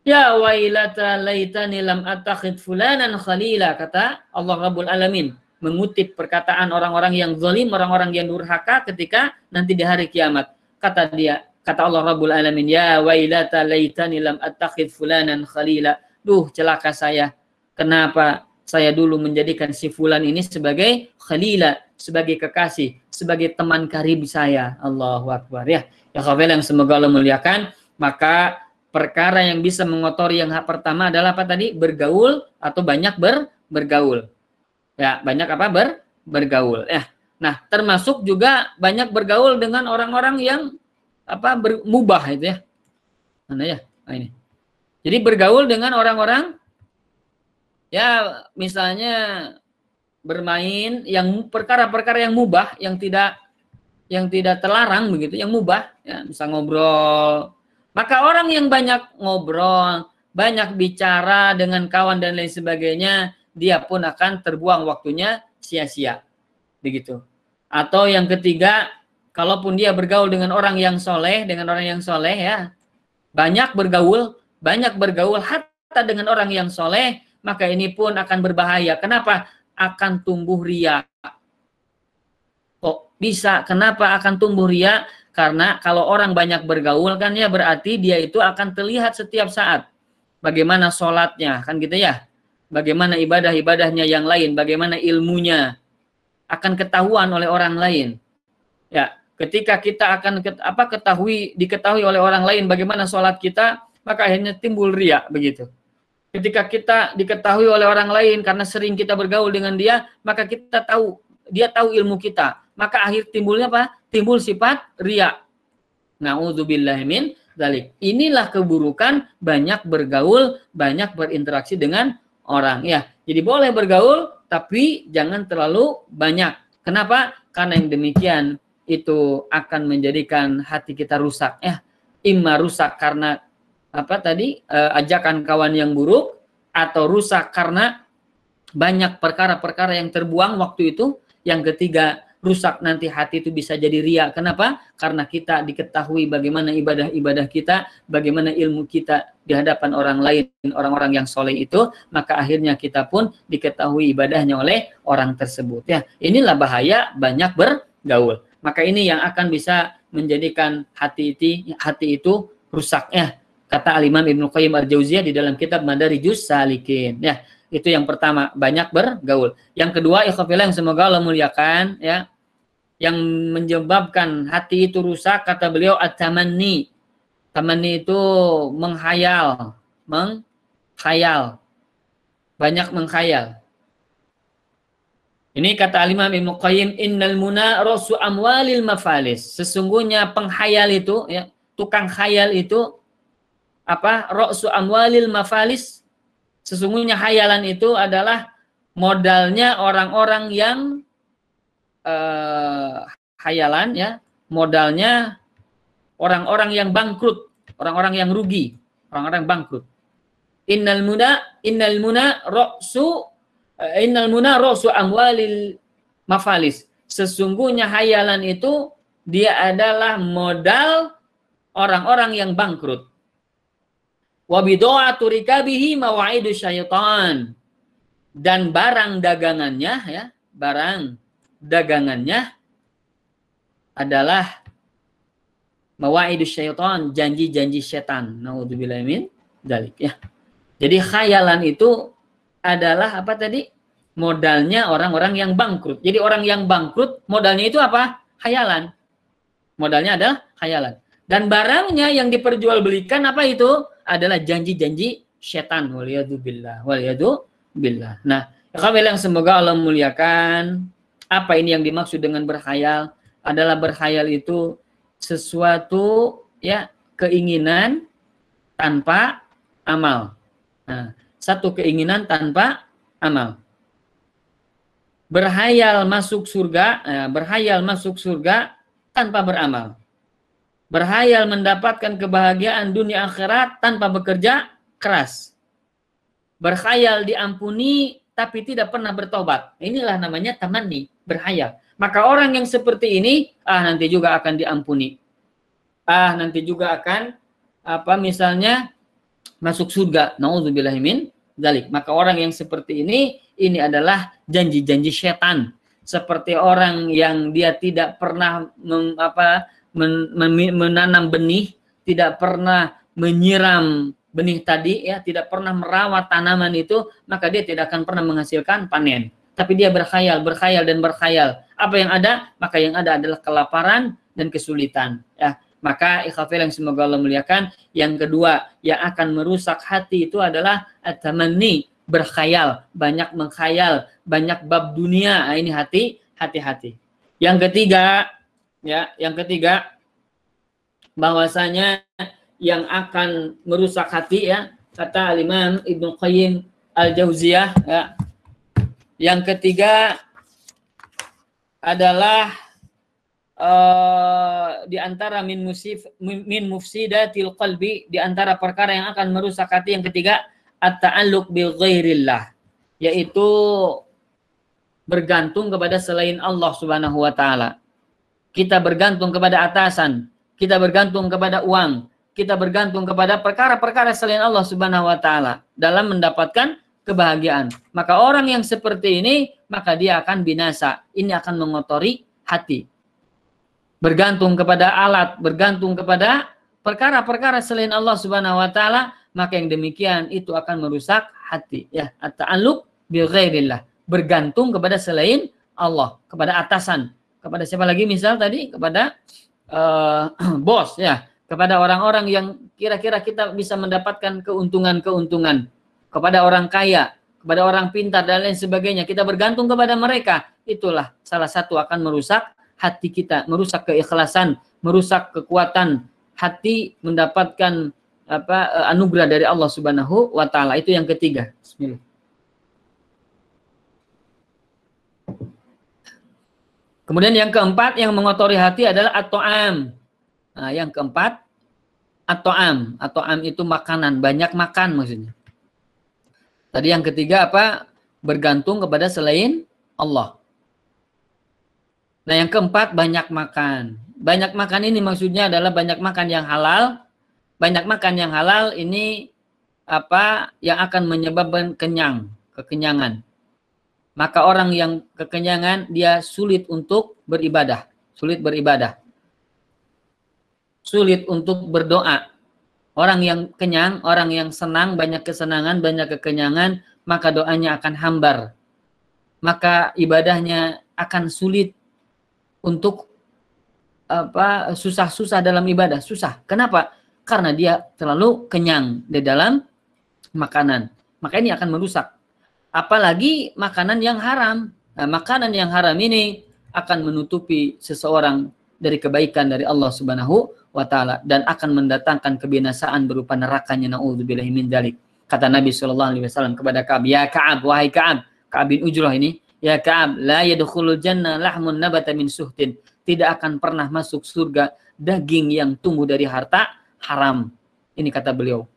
Ya wailata laitani lam attakhid fulanan khalila kata Allah Rabbul Alamin mengutip perkataan orang-orang yang zalim, orang-orang yang durhaka ketika nanti di hari kiamat. Kata dia, kata Allah Rabbul Alamin, ya wailata laitani lam attakhid fulanan khalila. Duh, celaka saya. Kenapa saya dulu menjadikan si fulan ini sebagai khalila, sebagai kekasih, sebagai teman karib saya. Allahu Akbar. Ya, ya khawatir yang semoga Allah muliakan. Maka perkara yang bisa mengotori yang hak pertama adalah apa tadi? Bergaul atau banyak ber, bergaul. Ya, banyak apa? Ber, bergaul. Ya. Nah, termasuk juga banyak bergaul dengan orang-orang yang apa bermubah itu ya. Mana ya? Nah, ini. Jadi bergaul dengan orang-orang ya misalnya bermain yang perkara-perkara yang mubah yang tidak yang tidak terlarang begitu, yang mubah ya, misal ngobrol. Maka orang yang banyak ngobrol, banyak bicara dengan kawan dan lain sebagainya, dia pun akan terbuang waktunya sia-sia. Begitu. Atau yang ketiga, kalaupun dia bergaul dengan orang yang soleh, dengan orang yang soleh ya, banyak bergaul, banyak bergaul hatta dengan orang yang soleh, maka ini pun akan berbahaya. Kenapa? Akan tumbuh ria. Kok bisa? Kenapa akan tumbuh ria? Karena kalau orang banyak bergaul kan ya berarti dia itu akan terlihat setiap saat. Bagaimana sholatnya, kan gitu ya bagaimana ibadah-ibadahnya yang lain, bagaimana ilmunya akan ketahuan oleh orang lain. Ya, ketika kita akan ket, apa ketahui diketahui oleh orang lain bagaimana sholat kita, maka akhirnya timbul ria begitu. Ketika kita diketahui oleh orang lain karena sering kita bergaul dengan dia, maka kita tahu dia tahu ilmu kita. Maka akhir timbulnya apa? Timbul sifat ria. Nauzubillahi min dzalik. Inilah keburukan banyak bergaul, banyak berinteraksi dengan orang ya. Jadi boleh bergaul tapi jangan terlalu banyak. Kenapa? Karena yang demikian itu akan menjadikan hati kita rusak ya. Imma rusak karena apa tadi e, ajakan kawan yang buruk atau rusak karena banyak perkara-perkara yang terbuang waktu itu. Yang ketiga rusak nanti hati itu bisa jadi ria. Kenapa? Karena kita diketahui bagaimana ibadah-ibadah kita, bagaimana ilmu kita di hadapan orang lain, orang-orang yang soleh itu, maka akhirnya kita pun diketahui ibadahnya oleh orang tersebut. Ya, inilah bahaya banyak bergaul. Maka ini yang akan bisa menjadikan hati itu, hati itu rusak. Ya, kata Al-Imam Ibnu Qayyim Al-Jauziyah di dalam kitab Madarijus Salikin. Ya, itu yang pertama, banyak bergaul. Yang kedua, ikhwafillah yang semoga Allah muliakan ya. Yang menyebabkan hati itu rusak kata beliau at-tamanni. Tamanni itu menghayal, menghayal. Banyak menghayal. Ini kata Qayyim, innal muna rasu amwalil mafalis. Sesungguhnya penghayal itu ya, tukang khayal itu apa? Rasu amwalil mafalis Sesungguhnya hayalan itu adalah modalnya orang-orang yang uh, hayalan ya, modalnya orang-orang yang bangkrut, orang-orang yang rugi, orang-orang bangkrut. Innal muna innal muna ra'su uh, innal muna ra'su amwalil mafalis. Sesungguhnya hayalan itu dia adalah modal orang-orang yang bangkrut. Dan barang dagangannya ya, barang dagangannya adalah mawaidu syaitan, janji-janji setan. Nauzubillah dalik ya. Jadi khayalan itu adalah apa tadi? Modalnya orang-orang yang bangkrut. Jadi orang yang bangkrut modalnya itu apa? Khayalan. Modalnya adalah khayalan. Dan barangnya yang diperjualbelikan apa itu? adalah janji-janji setan waliyadu billah waliyadu billah. Nah, kami yang semoga Allah muliakan apa ini yang dimaksud dengan berkhayal? adalah berkhayal itu sesuatu ya keinginan tanpa amal. Nah, satu keinginan tanpa amal. Berhayal masuk surga, eh, berhayal masuk surga tanpa beramal. Berhayal mendapatkan kebahagiaan dunia akhirat tanpa bekerja keras. Berhayal diampuni tapi tidak pernah bertobat. Inilah namanya tamanni, berhayal. Maka orang yang seperti ini, ah nanti juga akan diampuni. Ah nanti juga akan apa misalnya masuk surga. Nauzubillahimin dalik. Maka orang yang seperti ini, ini adalah janji-janji setan. Seperti orang yang dia tidak pernah meng, apa, men, men, menanam benih, tidak pernah menyiram benih tadi, ya tidak pernah merawat tanaman itu, maka dia tidak akan pernah menghasilkan panen. Tapi dia berkhayal, berkhayal dan berkhayal. Apa yang ada? Maka yang ada adalah kelaparan dan kesulitan. Ya, maka ikhafil yang semoga Allah muliakan. Yang kedua yang akan merusak hati itu adalah atamani berkhayal, banyak mengkhayal, banyak bab dunia. Nah, ini hati, hati-hati. Yang ketiga, ya, yang ketiga bahwasanya yang akan merusak hati ya, kata Imam Ibnu Qayyim Al-Jauziyah ya. Yang ketiga adalah uh, di antara min musif min mufsidatil qalbi di antara perkara yang akan merusak hati yang ketiga at-ta'alluq bi ghairillah yaitu bergantung kepada selain Allah Subhanahu wa taala. Kita bergantung kepada atasan, kita bergantung kepada uang, kita bergantung kepada perkara-perkara selain Allah Subhanahu wa taala dalam mendapatkan kebahagiaan. Maka orang yang seperti ini maka dia akan binasa. Ini akan mengotori hati bergantung kepada alat, bergantung kepada perkara-perkara selain Allah Subhanahu wa taala, maka yang demikian itu akan merusak hati ya. At-ta'alluq bi ghairillah, bergantung kepada selain Allah, kepada atasan, kepada siapa lagi misal tadi kepada uh, bos ya, kepada orang-orang yang kira-kira kita bisa mendapatkan keuntungan-keuntungan, kepada orang kaya, kepada orang pintar dan lain sebagainya. Kita bergantung kepada mereka. Itulah salah satu akan merusak hati kita, merusak keikhlasan, merusak kekuatan hati mendapatkan apa anugerah dari Allah Subhanahu wa taala. Itu yang ketiga. Bismillah. Kemudian yang keempat yang mengotori hati adalah at-ta'am. Nah, yang keempat at-ta'am. At-ta'am itu makanan, banyak makan maksudnya. Tadi yang ketiga apa? Bergantung kepada selain Allah. Nah, yang keempat banyak makan. Banyak makan ini maksudnya adalah banyak makan yang halal. Banyak makan yang halal ini apa yang akan menyebabkan kenyang, kekenyangan. Maka orang yang kekenyangan dia sulit untuk beribadah, sulit beribadah. Sulit untuk berdoa. Orang yang kenyang, orang yang senang, banyak kesenangan, banyak kekenyangan, maka doanya akan hambar. Maka ibadahnya akan sulit untuk apa susah-susah dalam ibadah, susah. Kenapa? Karena dia terlalu kenyang di dalam makanan. Maka ini akan merusak. Apalagi makanan yang haram. Nah, makanan yang haram ini akan menutupi seseorang dari kebaikan dari Allah Subhanahu wa taala dan akan mendatangkan kebinasaan berupa nerakanya naudzubillahi min dzalik. Kata Nabi sallallahu alaihi wasallam kepada Ka'ab, "Ya Ka'ab, wahai Ka'ab, Ka'ab bin Ujrah ini, Ya Ka'ab, la yadkhulul jannah lahmun nabata min suhtin. Tidak akan pernah masuk surga daging yang tumbuh dari harta haram. Ini kata beliau.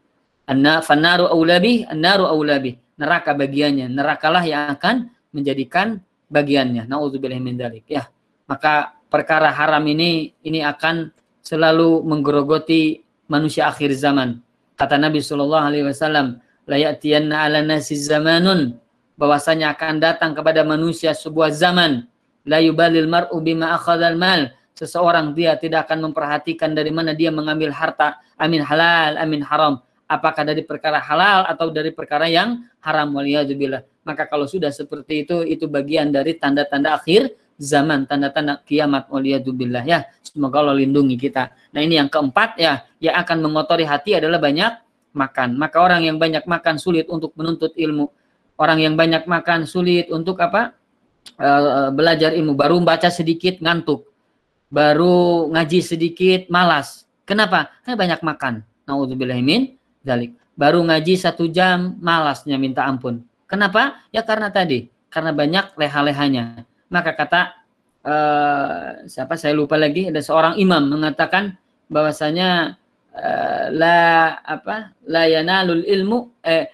Anna fanaru aulabi, annaru aulabi. Neraka bagiannya, nerakalah yang akan menjadikan bagiannya. Nauzubillahi min dzalik. Ya. Maka perkara haram ini ini akan selalu menggerogoti manusia akhir zaman. Kata Nabi sallallahu alaihi wasallam, la ya'tiyanna 'ala nasi zamanun. Bahwasanya akan datang kepada manusia sebuah zaman. La yubalil mar'u bima akhadhal mal. Seseorang dia tidak akan memperhatikan dari mana dia mengambil harta amin halal amin haram. Apakah dari perkara halal atau dari perkara yang haram? Waliyadzubillah maka kalau sudah seperti itu itu bagian dari tanda-tanda akhir zaman tanda-tanda kiamat waliyadzubillah ya semoga Allah lindungi kita nah ini yang keempat ya yang akan mengotori hati adalah banyak makan maka orang yang banyak makan sulit untuk menuntut ilmu orang yang banyak makan sulit untuk apa? Uh, belajar ilmu baru baca sedikit ngantuk. baru ngaji sedikit malas. Kenapa? Karena banyak makan. Nauzubillahimin dalik. Baru ngaji satu jam malasnya minta ampun. Kenapa? Ya karena tadi, karena banyak leha-lehanya. Maka kata uh, siapa saya lupa lagi ada seorang imam mengatakan bahwasanya uh, la apa la yanalul ilmu eh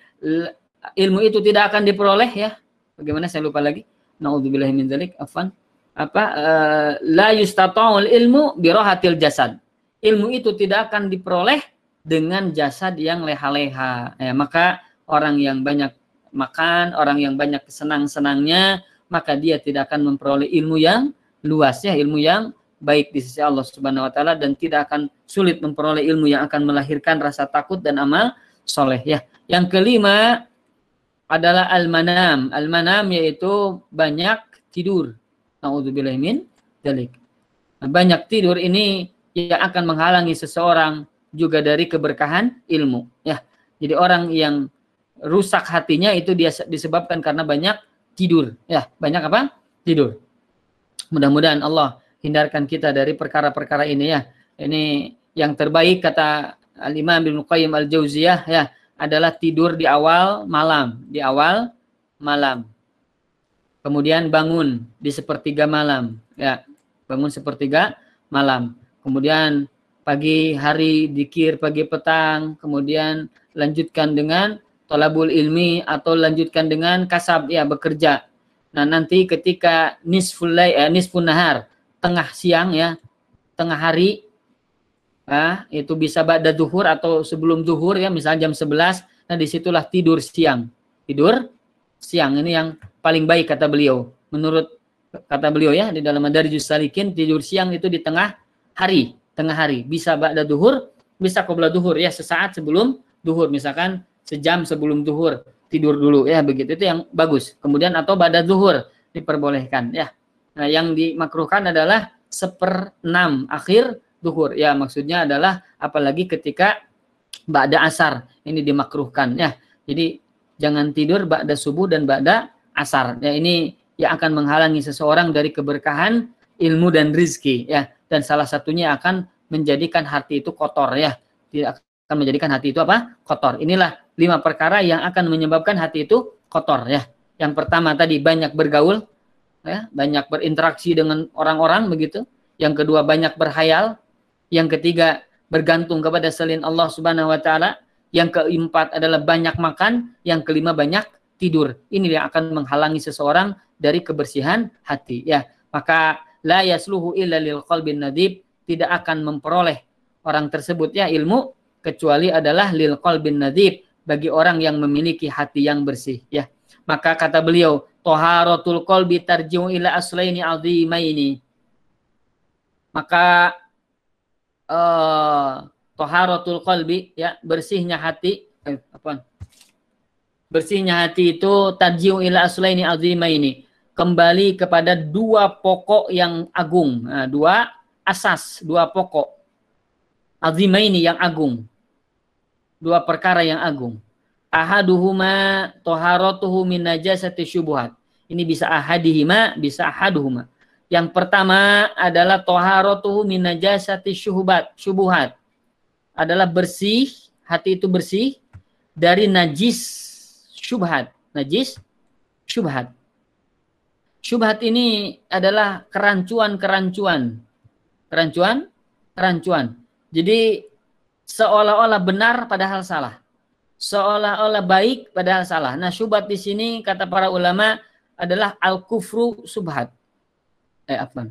ilmu itu tidak akan diperoleh ya. Bagaimana saya lupa lagi. Nauzubillahi min dzalik. Afan. Apa uh, la yustata'ul ilmu birohatil jasad. Ilmu itu tidak akan diperoleh dengan jasad yang leha-leha. Ya, maka orang yang banyak makan, orang yang banyak senang-senangnya, maka dia tidak akan memperoleh ilmu yang luas ya, ilmu yang baik di sisi Allah Subhanahu wa taala dan tidak akan sulit memperoleh ilmu yang akan melahirkan rasa takut dan amal soleh ya. Yang kelima adalah al-manam. Al-manam yaitu banyak tidur. Nauzubillahi min dalik. Nah, banyak tidur ini yang akan menghalangi seseorang juga dari keberkahan ilmu ya. Jadi orang yang rusak hatinya itu dia disebabkan karena banyak tidur ya, banyak apa? Tidur. Mudah-mudahan Allah hindarkan kita dari perkara-perkara ini ya. Ini yang terbaik kata Al-Imam Ibnu Qayyim Al-Jauziyah ya adalah tidur di awal malam, di awal malam. Kemudian bangun di sepertiga malam, ya. Bangun sepertiga malam. Kemudian pagi hari dikir pagi petang, kemudian lanjutkan dengan tolabul ilmi atau lanjutkan dengan kasab ya bekerja. Nah, nanti ketika nisful eh, nisfun nahar, tengah siang ya, tengah hari Nah, itu bisa ba'da duhur atau sebelum duhur ya, misalnya jam 11. Nah, di situlah tidur siang. Tidur siang ini yang paling baik kata beliau. Menurut kata beliau ya, di dalam Madarijus Salikin, tidur siang itu di tengah hari. Tengah hari. Bisa ba'da duhur, bisa qabla duhur ya, sesaat sebelum duhur. Misalkan sejam sebelum duhur tidur dulu ya begitu itu yang bagus. Kemudian atau ba'da duhur diperbolehkan ya. Nah, yang dimakruhkan adalah seper enam akhir duhur. Ya, maksudnya adalah apalagi ketika ba'da asar ini dimakruhkan ya. Jadi jangan tidur ba'da subuh dan ba'da asar. Ya, ini yang akan menghalangi seseorang dari keberkahan ilmu dan rizki ya. Dan salah satunya akan menjadikan hati itu kotor ya. Tidak akan menjadikan hati itu apa? Kotor. Inilah lima perkara yang akan menyebabkan hati itu kotor ya. Yang pertama tadi banyak bergaul, ya, banyak berinteraksi dengan orang-orang begitu. Yang kedua banyak berhayal, yang ketiga, bergantung kepada selain Allah Subhanahu wa taala. Yang keempat adalah banyak makan, yang kelima banyak tidur. Ini yang akan menghalangi seseorang dari kebersihan hati ya. Maka la yasluhu illa lil qalbin nadib, tidak akan memperoleh orang tersebut ya ilmu kecuali adalah lil qalbin nadib bagi orang yang memiliki hati yang bersih ya. Maka kata beliau, taharatul qalbi tarji'u ila aslaini azimaini. Maka uh, toharatul qalbi ya bersihnya hati eh, apa bersihnya hati itu tarjiu ila aslaini azimaini kembali kepada dua pokok yang agung nah, dua asas dua pokok azimaini yang agung dua perkara yang agung ahaduhuma toharatuhu min najasati syubuhat ini bisa ahadihima bisa ahaduhuma yang pertama adalah toharotuhu min najasati syuhubat, syubuhat. Adalah bersih, hati itu bersih dari najis syubhat. Najis syubhat. Syubhat ini adalah kerancuan-kerancuan. Kerancuan, kerancuan. Jadi seolah-olah benar padahal salah. Seolah-olah baik padahal salah. Nah, syubhat di sini kata para ulama adalah al-kufru subhat eh apa?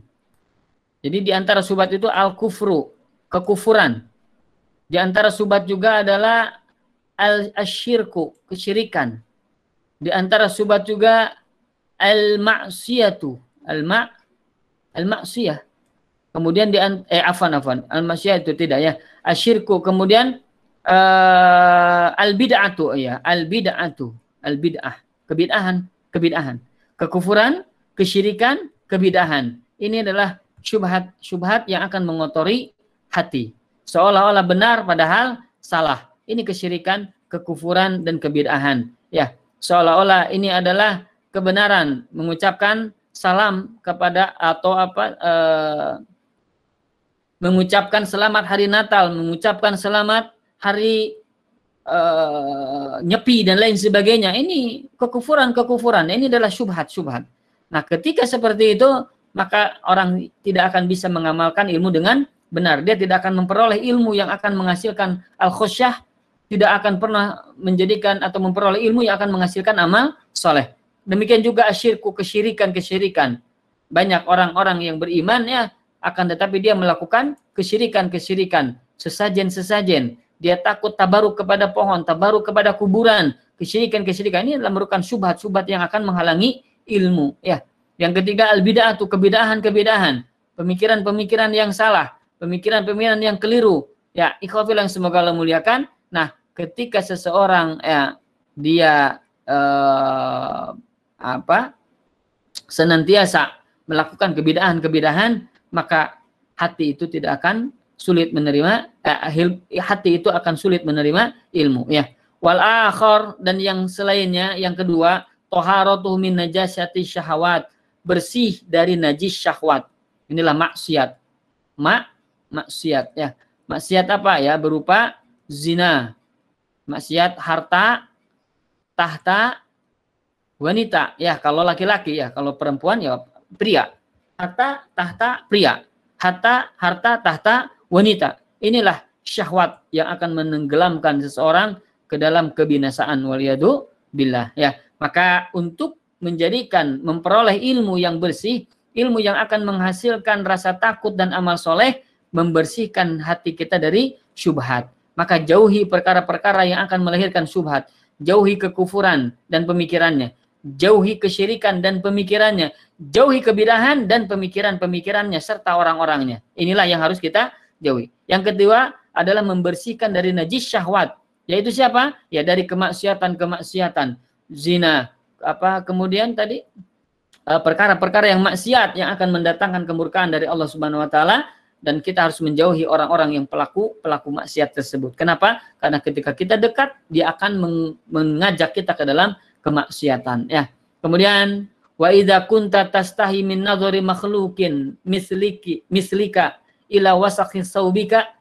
Jadi di antara subat itu al-kufru, kekufuran. Di antara subat juga adalah al-asyirku, kesyirikan. Di antara subat juga al-ma'siyatu, al-ma' al-ma'siyah. Kemudian di eh afan afan, al-ma'siyah itu tidak ya. Asyirku, kemudian uh, al-bid'atu ya, al-bid'atu, al-bid'ah, kebid'ahan, kebid'ahan. Kekufuran, kesyirikan, kebidahan. Ini adalah syubhat-syubhat yang akan mengotori hati. Seolah-olah benar padahal salah. Ini kesyirikan, kekufuran dan kebidahan. Ya, seolah-olah ini adalah kebenaran mengucapkan salam kepada atau apa eh, mengucapkan selamat hari Natal, mengucapkan selamat hari uh, nyepi dan lain sebagainya. Ini kekufuran-kekufuran. Ini adalah syubhat-syubhat. Nah, ketika seperti itu, maka orang tidak akan bisa mengamalkan ilmu dengan benar. Dia tidak akan memperoleh ilmu yang akan menghasilkan al-khusyah, tidak akan pernah menjadikan atau memperoleh ilmu yang akan menghasilkan amal soleh. Demikian juga asyirku, kesyirikan-kesyirikan. Banyak orang-orang yang beriman ya, akan tetapi dia melakukan kesyirikan-kesyirikan, sesajen-sesajen. Dia takut tabaruk kepada pohon, tabaruk kepada kuburan, kesyirikan-kesyirikan ini adalah merupakan subhat-subhat yang akan menghalangi ilmu. Ya, yang ketiga al bidah itu kebidahan-kebidahan, pemikiran-pemikiran yang salah, pemikiran-pemikiran yang keliru. Ya, ikhwafil yang semoga Allah muliakan. Nah, ketika seseorang ya dia eh, apa senantiasa melakukan kebidahan-kebidahan, maka hati itu tidak akan sulit menerima eh, hati itu akan sulit menerima ilmu ya. Wal akhar dan yang selainnya yang kedua taharatuh min najasati syahwat, bersih dari najis syahwat. Inilah maksiat. Mak maksiat ya. Maksiat apa ya? Berupa zina. Maksiat harta, tahta, wanita. Ya, kalau laki-laki ya, kalau perempuan ya pria. Harta, tahta, pria. Harta, harta, tahta, wanita. Inilah syahwat yang akan menenggelamkan seseorang ke dalam kebinasaan waliyadu billah ya. Maka untuk menjadikan memperoleh ilmu yang bersih, ilmu yang akan menghasilkan rasa takut dan amal soleh, membersihkan hati kita dari syubhat. Maka jauhi perkara-perkara yang akan melahirkan syubhat. Jauhi kekufuran dan pemikirannya. Jauhi kesyirikan dan pemikirannya. Jauhi kebidahan dan pemikiran-pemikirannya serta orang-orangnya. Inilah yang harus kita jauhi. Yang kedua adalah membersihkan dari najis syahwat. Yaitu siapa? Ya dari kemaksiatan-kemaksiatan. Zina. Apa kemudian tadi? Eh, perkara-perkara yang maksiat yang akan mendatangkan kemurkaan dari Allah Subhanahu wa taala dan kita harus menjauhi orang-orang yang pelaku pelaku maksiat tersebut. Kenapa? Karena ketika kita dekat, dia akan mengajak kita ke dalam kemaksiatan. Ya. Kemudian wa idza kunta tastahi min nadhari makhluqin misliki mislika ila wasakhi saubika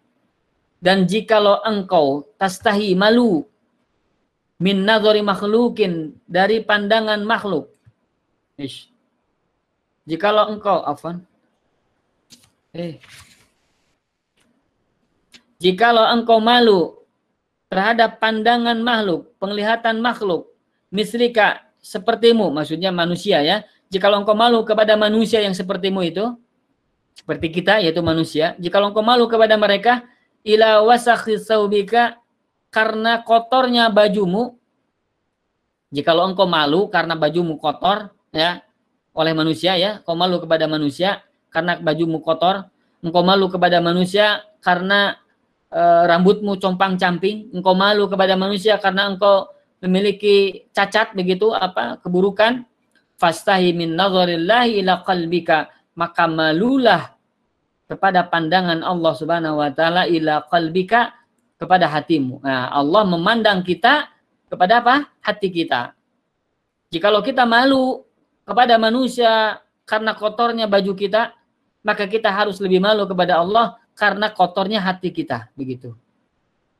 dan jikalau engkau tastahi malu min nadhari makhluqin dari pandangan makhluk. Ish. Jikalau engkau afan eh Jikalau engkau malu terhadap pandangan makhluk, penglihatan makhluk, mislika sepertimu, maksudnya manusia ya. Jikalau engkau malu kepada manusia yang sepertimu itu, seperti kita yaitu manusia, jikalau engkau malu kepada mereka, ila wasakhi saubika karena kotornya bajumu, jikalau engkau malu karena bajumu kotor ya oleh manusia ya, engkau malu kepada manusia karena bajumu kotor, engkau malu kepada manusia karena e, rambutmu compang-camping, engkau malu kepada manusia karena engkau memiliki cacat begitu apa keburukan, fastahi min nazarillahi ila qalbika, maka malulah kepada pandangan Allah Subhanahu wa taala ila qalbika kepada hatimu. Nah, Allah memandang kita kepada apa? Hati kita. Jikalau kita malu kepada manusia karena kotornya baju kita, maka kita harus lebih malu kepada Allah karena kotornya hati kita begitu.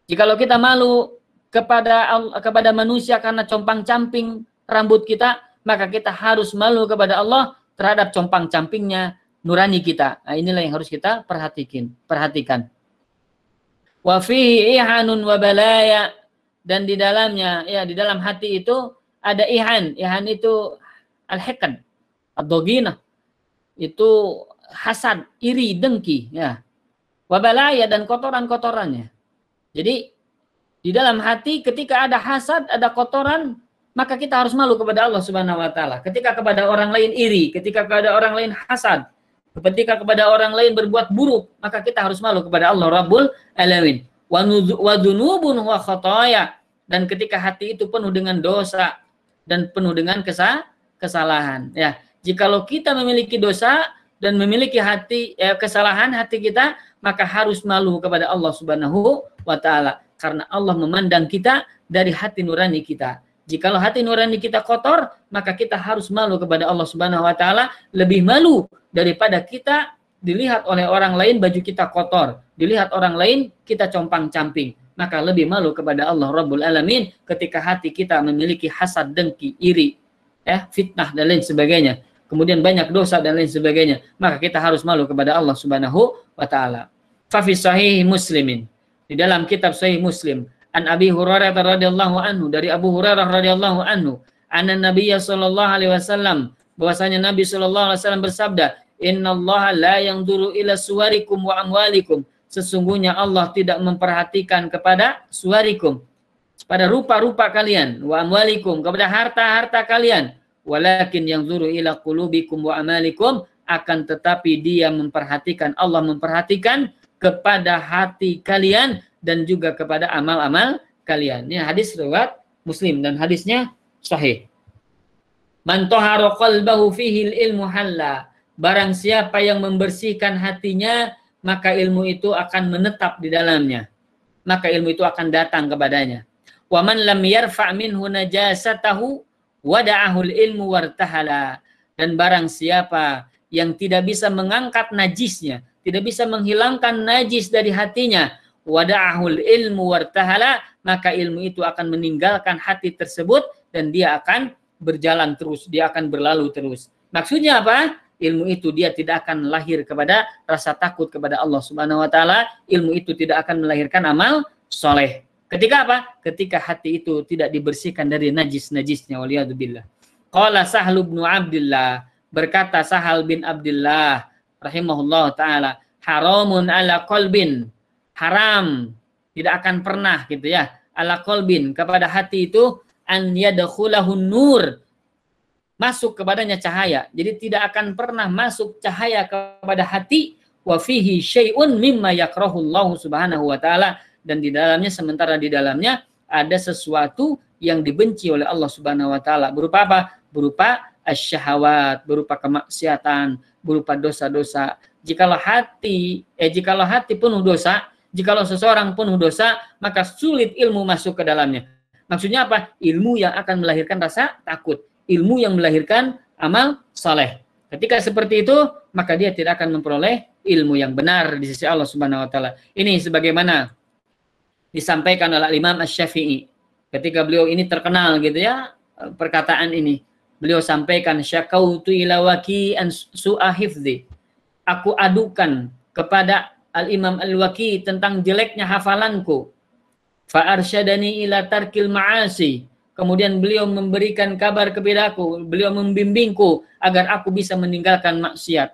Jikalau kita malu kepada kepada manusia karena compang-camping rambut kita, maka kita harus malu kepada Allah terhadap compang-campingnya nurani kita. Nah, inilah yang harus kita perhatikan, perhatikan. Wa fihi ihanun wa dan di dalamnya ya di dalam hati itu ada ihan. Ihan itu al-hiqan, ad-dogina. Itu hasad, iri, dengki ya wabalaya dan kotoran-kotorannya. Jadi di dalam hati ketika ada hasad, ada kotoran, maka kita harus malu kepada Allah Subhanahu wa taala. Ketika kepada orang lain iri, ketika kepada orang lain hasad, ketika kepada orang lain berbuat buruk, maka kita harus malu kepada Allah Rabbul Alamin. Wa dzunubun wa khataya dan ketika hati itu penuh dengan dosa dan penuh dengan kesalahan ya. Jikalau kita memiliki dosa dan memiliki hati eh, kesalahan hati kita maka harus malu kepada Allah Subhanahu wa taala karena Allah memandang kita dari hati nurani kita. Jikalau hati nurani kita kotor, maka kita harus malu kepada Allah Subhanahu wa taala lebih malu daripada kita dilihat oleh orang lain baju kita kotor, dilihat orang lain kita compang-camping. Maka lebih malu kepada Allah Rabbul Alamin ketika hati kita memiliki hasad, dengki, iri, ya, fitnah dan lain sebagainya. Kemudian banyak dosa dan lain sebagainya. Maka kita harus malu kepada Allah Subhanahu wa taala. Fa Muslimin. Di dalam kitab Sahih Muslim, an Abi Hurairah radhiyallahu anhu dari Abu Hurairah radhiyallahu anhu, anna Nabi sallallahu alaihi wasallam bahwasanya Nabi sallallahu alaihi wasallam bersabda, Inna Allah la yang dulu ila suwarikum wa amwalikum. Sesungguhnya Allah tidak memperhatikan kepada suwarikum. Pada rupa-rupa kalian. Wa amwalikum. Kepada harta-harta kalian. Walakin yang dulu ila kulubikum wa amalikum. Akan tetapi dia memperhatikan. Allah memperhatikan kepada hati kalian. Dan juga kepada amal-amal kalian. Ini hadis riwayat Muslim. Dan hadisnya sahih. Man tahara qalbahu fihi ilmu halla Barang siapa yang membersihkan hatinya, maka ilmu itu akan menetap di dalamnya. Maka ilmu itu akan datang kepadanya. Wa man lam yarfa' minhu najasatahu wada'ahul ilmu wartahala. Dan barang siapa yang tidak bisa mengangkat najisnya, tidak bisa menghilangkan najis dari hatinya, wada'ahul ilmu wartahala, maka ilmu itu akan meninggalkan hati tersebut dan dia akan berjalan terus, dia akan berlalu terus. Maksudnya apa? ilmu itu dia tidak akan lahir kepada rasa takut kepada Allah Subhanahu wa taala, ilmu itu tidak akan melahirkan amal soleh. Ketika apa? Ketika hati itu tidak dibersihkan dari najis-najisnya waliyadzubillah. Qala Sahal bin Abdullah berkata Sahal bin Abdullah rahimahullah taala haramun ala qalbin haram tidak akan pernah gitu ya ala qalbin kepada hati itu an yadkhulahu nur masuk kepadanya cahaya. Jadi tidak akan pernah masuk cahaya kepada hati wa fihi syai'un mimma yakrahu Allah Subhanahu wa taala dan di dalamnya sementara di dalamnya ada sesuatu yang dibenci oleh Allah Subhanahu wa taala. Berupa apa? Berupa asyahawat, berupa kemaksiatan, berupa dosa-dosa. Jikalau hati eh jikalau hati penuh dosa, jikalau seseorang penuh dosa, maka sulit ilmu masuk ke dalamnya. Maksudnya apa? Ilmu yang akan melahirkan rasa takut ilmu yang melahirkan amal saleh. Ketika seperti itu, maka dia tidak akan memperoleh ilmu yang benar di sisi Allah Subhanahu wa taala. Ini sebagaimana disampaikan oleh Imam Asy-Syafi'i. Ketika beliau ini terkenal gitu ya, perkataan ini. Beliau sampaikan syakautu ila waki an su'a hifdzi. Aku adukan kepada Al-Imam Al-Waki tentang jeleknya hafalanku. Fa arsyadani ila tarkil ma'asi Kemudian beliau memberikan kabar kepadaku, beliau membimbingku agar aku bisa meninggalkan maksiat.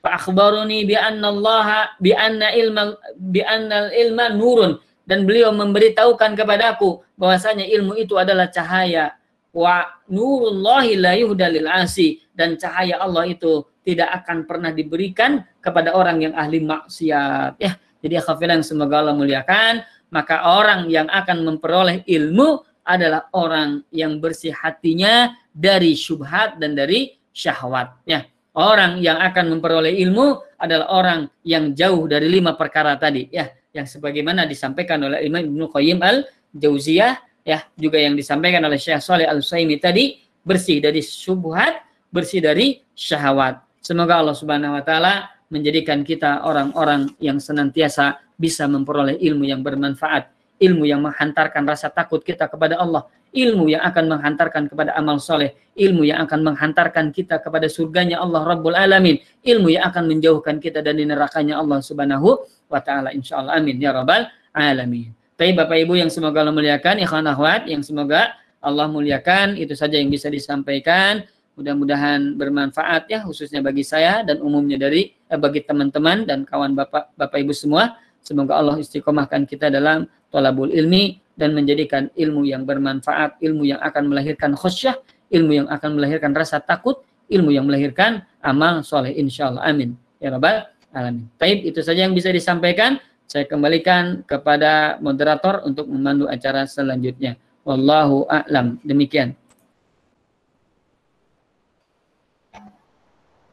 Fa akhbaruni bi anna Allah bi anna ilma bi anna ilma nurun dan beliau memberitahukan kepadaku bahwasanya ilmu itu adalah cahaya wa nurullahi la yuhdalil asi dan cahaya Allah itu tidak akan pernah diberikan kepada orang yang ahli maksiat ya jadi akhafilan semoga Allah muliakan maka orang yang akan memperoleh ilmu adalah orang yang bersih hatinya dari syubhat dan dari syahwat. Ya, orang yang akan memperoleh ilmu adalah orang yang jauh dari lima perkara tadi. Ya, yang sebagaimana disampaikan oleh Imam Ibnu Qayyim al Jauziyah, ya, juga yang disampaikan oleh Syekh Saleh Al Utsaimin tadi bersih dari syubhat, bersih dari syahwat. Semoga Allah Subhanahu wa taala menjadikan kita orang-orang yang senantiasa bisa memperoleh ilmu yang bermanfaat ilmu yang menghantarkan rasa takut kita kepada Allah, ilmu yang akan menghantarkan kepada amal soleh, ilmu yang akan menghantarkan kita kepada surganya Allah Rabbul Alamin, ilmu yang akan menjauhkan kita dari nerakanya Allah Subhanahu wa taala insyaallah amin ya rabbal alamin. Tapi Bapak Ibu yang semoga Allah muliakan, ikhwan akhwat yang semoga Allah muliakan, itu saja yang bisa disampaikan. Mudah-mudahan bermanfaat ya khususnya bagi saya dan umumnya dari eh, bagi teman-teman dan kawan Bapak Bapak Ibu semua. Semoga Allah istiqomahkan kita dalam tolabul ilmi dan menjadikan ilmu yang bermanfaat, ilmu yang akan melahirkan khusyah, ilmu yang akan melahirkan rasa takut, ilmu yang melahirkan amal soleh insyaallah amin ya rabbal alamin. Taib itu saja yang bisa disampaikan. Saya kembalikan kepada moderator untuk memandu acara selanjutnya. Wallahu a'lam. Demikian.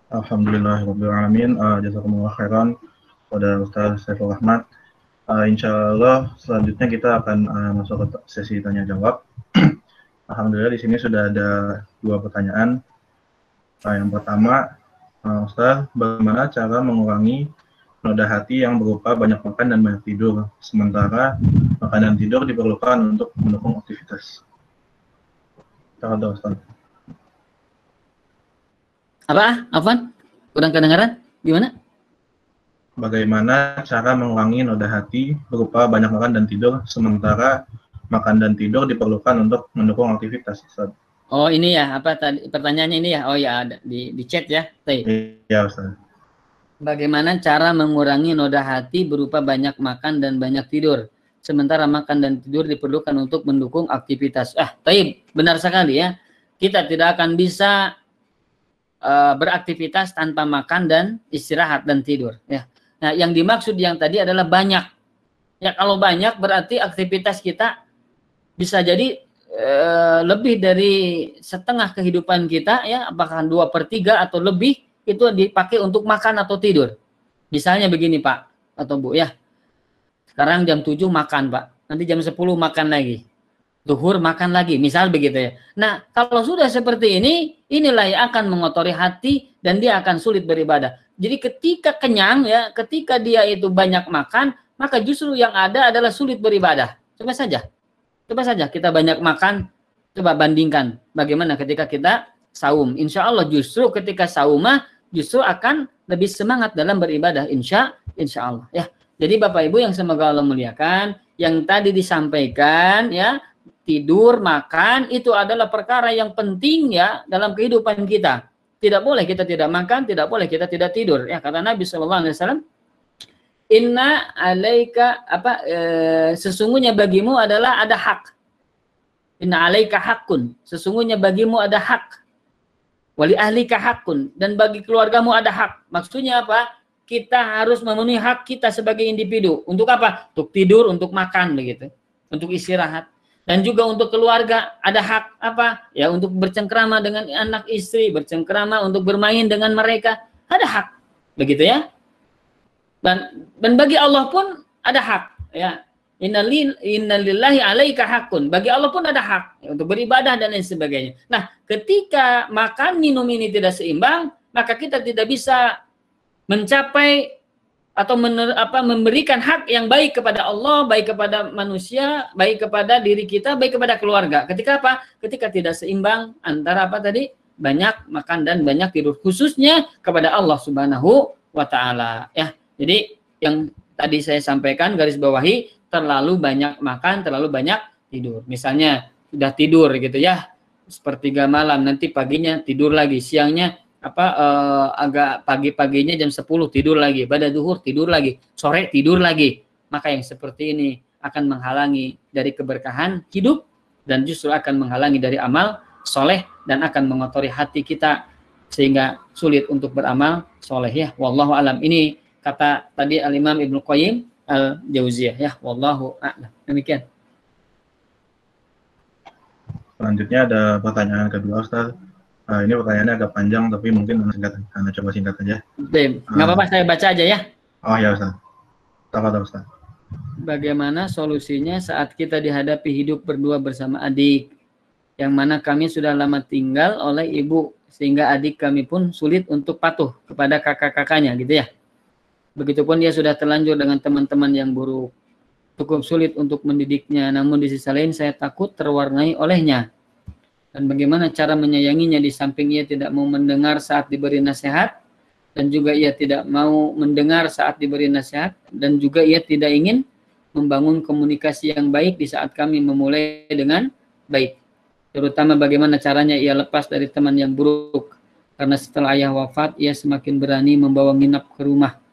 Alhamdulillah alamin. Uh, jazakumullah khairan pada Ustaz Saiful Rahmat. Uh, insya Allah selanjutnya kita akan uh, masuk ke sesi tanya jawab. Alhamdulillah di sini sudah ada dua pertanyaan. Uh, yang pertama Uh, Ustaz, bagaimana cara mengurangi noda hati yang berupa banyak makan dan banyak tidur, sementara makan dan tidur diperlukan untuk mendukung aktivitas. Tahu Ustaz. Apa? Afan? Kurang kedengaran? Gimana? Bagaimana cara mengurangi noda hati berupa banyak makan dan tidur, sementara makan dan tidur diperlukan untuk mendukung aktivitas, Ustaz. Oh ini ya apa tadi pertanyaannya ini ya oh ya ada di di chat ya. Iya Ustaz. Bagaimana cara mengurangi noda hati berupa banyak makan dan banyak tidur? Sementara makan dan tidur diperlukan untuk mendukung aktivitas. Ah, taib, benar sekali ya. Kita tidak akan bisa uh, beraktivitas tanpa makan dan istirahat dan tidur. Ya. Nah, yang dimaksud yang tadi adalah banyak. Ya, kalau banyak berarti aktivitas kita bisa jadi uh, lebih dari setengah kehidupan kita, ya, apakah dua per tiga atau lebih itu dipakai untuk makan atau tidur. Misalnya begini Pak atau Bu ya. Sekarang jam 7 makan Pak. Nanti jam 10 makan lagi. Duhur makan lagi. Misal begitu ya. Nah kalau sudah seperti ini, inilah yang akan mengotori hati dan dia akan sulit beribadah. Jadi ketika kenyang ya, ketika dia itu banyak makan, maka justru yang ada adalah sulit beribadah. Coba saja. Coba saja kita banyak makan, coba bandingkan bagaimana ketika kita saum. Insya Allah justru ketika saumah justru akan lebih semangat dalam beribadah insya insya Allah ya jadi bapak ibu yang semoga Allah muliakan yang tadi disampaikan ya tidur makan itu adalah perkara yang penting ya dalam kehidupan kita tidak boleh kita tidak makan tidak boleh kita tidak tidur ya kata Nabi Shallallahu Alaihi Wasallam Inna alaika apa e, sesungguhnya bagimu adalah ada hak. Inna alaika hakun. Sesungguhnya bagimu ada hak Wali ahli kahakun dan bagi keluargamu ada hak. Maksudnya apa? Kita harus memenuhi hak kita sebagai individu. Untuk apa? Untuk tidur, untuk makan begitu. Untuk istirahat. Dan juga untuk keluarga ada hak apa? Ya untuk bercengkrama dengan anak istri, bercengkrama untuk bermain dengan mereka, ada hak. Begitu ya. Dan dan bagi Allah pun ada hak, ya. Innalillahi alaika hakun. Bagi Allah pun ada hak untuk beribadah dan lain sebagainya. Nah, ketika makan minum ini tidak seimbang, maka kita tidak bisa mencapai atau mener, apa, memberikan hak yang baik kepada Allah, baik kepada manusia, baik kepada diri kita, baik kepada keluarga. Ketika apa? Ketika tidak seimbang antara apa tadi? Banyak makan dan banyak tidur khususnya kepada Allah Subhanahu wa taala ya. Jadi yang tadi saya sampaikan garis bawahi terlalu banyak makan, terlalu banyak tidur. Misalnya sudah tidur gitu ya, sepertiga malam, nanti paginya tidur lagi, siangnya apa eh, agak pagi-paginya jam 10 tidur lagi, pada duhur tidur lagi, sore tidur lagi. Maka yang seperti ini akan menghalangi dari keberkahan hidup dan justru akan menghalangi dari amal soleh dan akan mengotori hati kita sehingga sulit untuk beramal soleh ya. Wallahu alam. Ini kata tadi Al Imam Ibnu Qayyim al-Jauziyah ya wallahu a'lam. Demikian. Selanjutnya ada pertanyaan kedua Ustaz. Uh, ini pertanyaannya agak panjang tapi mungkin singkat, Anda coba singkat. Baik, nggak uh, apa-apa saya baca aja ya. Oh ya Ustaz. Tafadhol Ustaz. Bagaimana solusinya saat kita dihadapi hidup berdua bersama adik yang mana kami sudah lama tinggal oleh ibu sehingga adik kami pun sulit untuk patuh kepada kakak-kakaknya gitu ya. Begitupun dia sudah terlanjur dengan teman-teman yang buruk. Cukup sulit untuk mendidiknya, namun di sisi lain saya takut terwarnai olehnya. Dan bagaimana cara menyayanginya di samping ia tidak mau mendengar saat diberi nasihat, dan juga ia tidak mau mendengar saat diberi nasihat, dan juga ia tidak ingin membangun komunikasi yang baik di saat kami memulai dengan baik. Terutama bagaimana caranya ia lepas dari teman yang buruk. Karena setelah ayah wafat, ia semakin berani membawa nginap ke rumah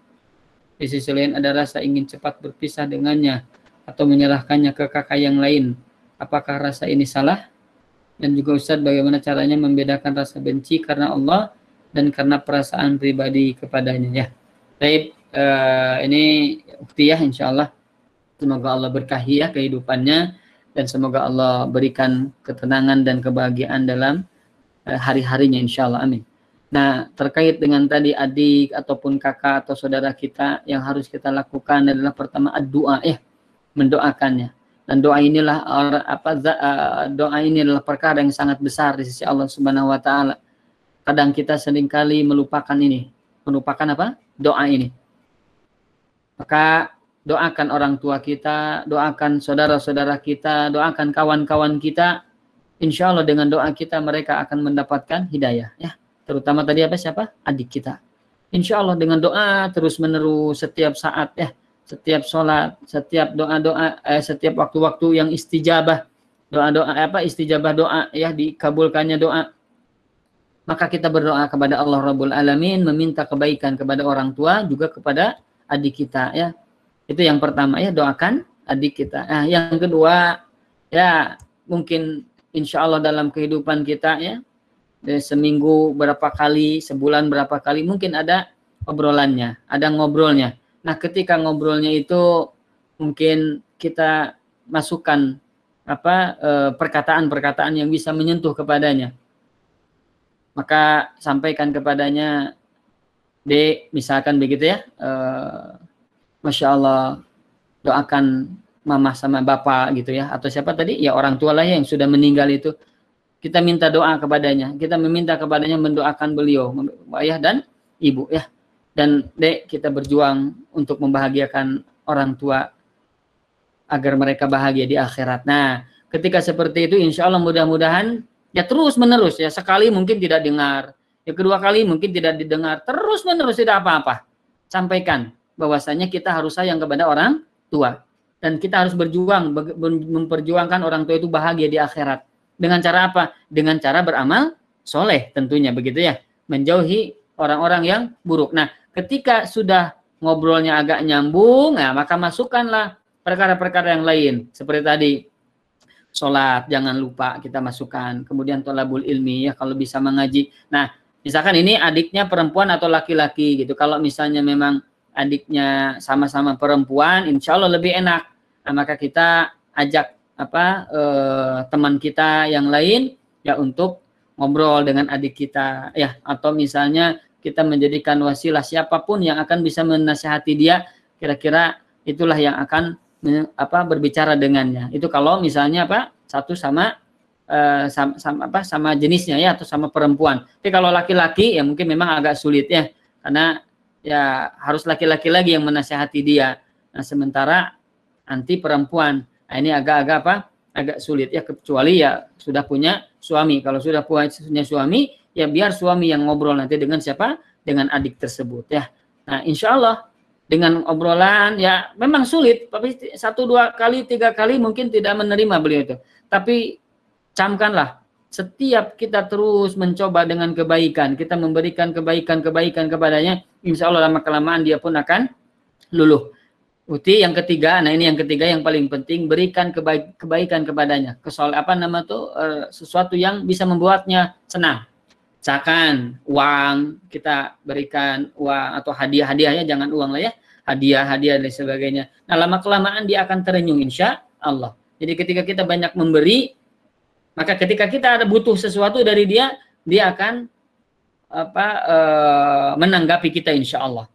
di sisi lain ada rasa ingin cepat berpisah dengannya atau menyerahkannya ke kakak yang lain. Apakah rasa ini salah? Dan juga Ustaz bagaimana caranya membedakan rasa benci karena Allah dan karena perasaan pribadi kepadanya ya. Baik, uh, ini ukti ya insya Allah. Semoga Allah berkahi ya kehidupannya dan semoga Allah berikan ketenangan dan kebahagiaan dalam uh, hari-harinya insya Allah. Amin. Nah, terkait dengan tadi adik ataupun kakak atau saudara kita yang harus kita lakukan adalah pertama doa ya, mendoakannya. Dan doa inilah apa doa ini adalah perkara yang sangat besar di sisi Allah Subhanahu wa taala. kadang kita sering kali melupakan ini. Melupakan apa? Doa ini. Maka doakan orang tua kita, doakan saudara-saudara kita, doakan kawan-kawan kita. Insya Allah dengan doa kita mereka akan mendapatkan hidayah. Ya, terutama tadi apa siapa? Adik kita. Insya Allah dengan doa terus menerus setiap saat ya, setiap sholat, setiap doa-doa, eh, setiap waktu-waktu yang istijabah, doa-doa apa istijabah doa ya dikabulkannya doa. Maka kita berdoa kepada Allah Rabbul Alamin, meminta kebaikan kepada orang tua juga kepada adik kita ya itu yang pertama ya doakan adik kita. Nah, yang kedua ya mungkin insya Allah dalam kehidupan kita ya seminggu berapa kali, sebulan berapa kali mungkin ada obrolannya, ada ngobrolnya. Nah, ketika ngobrolnya itu mungkin kita masukkan apa eh, perkataan-perkataan yang bisa menyentuh kepadanya. Maka sampaikan kepadanya D misalkan begitu ya. Eh, Masya Allah doakan mama sama bapak gitu ya atau siapa tadi ya orang tua lah yang sudah meninggal itu kita minta doa kepadanya. Kita meminta kepadanya mendoakan beliau ayah dan ibu ya. Dan dek kita berjuang untuk membahagiakan orang tua agar mereka bahagia di akhirat. Nah ketika seperti itu insya Allah mudah-mudahan ya terus menerus ya. Sekali mungkin tidak dengar ya kedua kali mungkin tidak didengar terus menerus tidak apa-apa. Sampaikan bahwasanya kita harus sayang kepada orang tua. Dan kita harus berjuang memperjuangkan orang tua itu bahagia di akhirat dengan cara apa? Dengan cara beramal soleh tentunya begitu ya menjauhi orang-orang yang buruk. Nah ketika sudah ngobrolnya agak nyambung, nah maka masukkanlah perkara-perkara yang lain seperti tadi sholat jangan lupa kita masukkan kemudian tolabul ilmi ya kalau bisa mengaji nah misalkan ini adiknya perempuan atau laki-laki gitu kalau misalnya memang adiknya sama-sama perempuan, insya Allah lebih enak. Nah, maka kita ajak apa eh, teman kita yang lain ya untuk ngobrol dengan adik kita ya atau misalnya kita menjadikan wasilah siapa pun yang akan bisa menasihati dia kira-kira itulah yang akan apa berbicara dengannya itu kalau misalnya apa satu sama eh, sama, sama apa sama jenisnya ya atau sama perempuan tapi kalau laki-laki ya mungkin memang agak sulit ya karena ya harus laki-laki lagi yang menasihati dia. Nah, sementara anti perempuan. Nah, ini agak-agak apa? Agak sulit ya kecuali ya sudah punya suami. Kalau sudah punya suami, ya biar suami yang ngobrol nanti dengan siapa? Dengan adik tersebut ya. Nah, insya Allah dengan obrolan ya memang sulit, tapi satu dua kali tiga kali mungkin tidak menerima beliau itu. Tapi camkanlah setiap kita terus mencoba dengan kebaikan, kita memberikan kebaikan-kebaikan kepadanya, insya Allah lama kelamaan dia pun akan luluh. Uti yang ketiga, nah ini yang ketiga yang paling penting, berikan kebaik, kebaikan kepadanya. Kesol apa nama tuh e, sesuatu yang bisa membuatnya senang. Misalkan uang kita berikan uang atau hadiah-hadiahnya jangan uang lah ya, hadiah-hadiah dan sebagainya. Nah lama kelamaan dia akan terenyuh insya Allah. Jadi ketika kita banyak memberi, maka ketika kita ada butuh sesuatu dari dia, dia akan apa e, menanggapi kita insya Allah.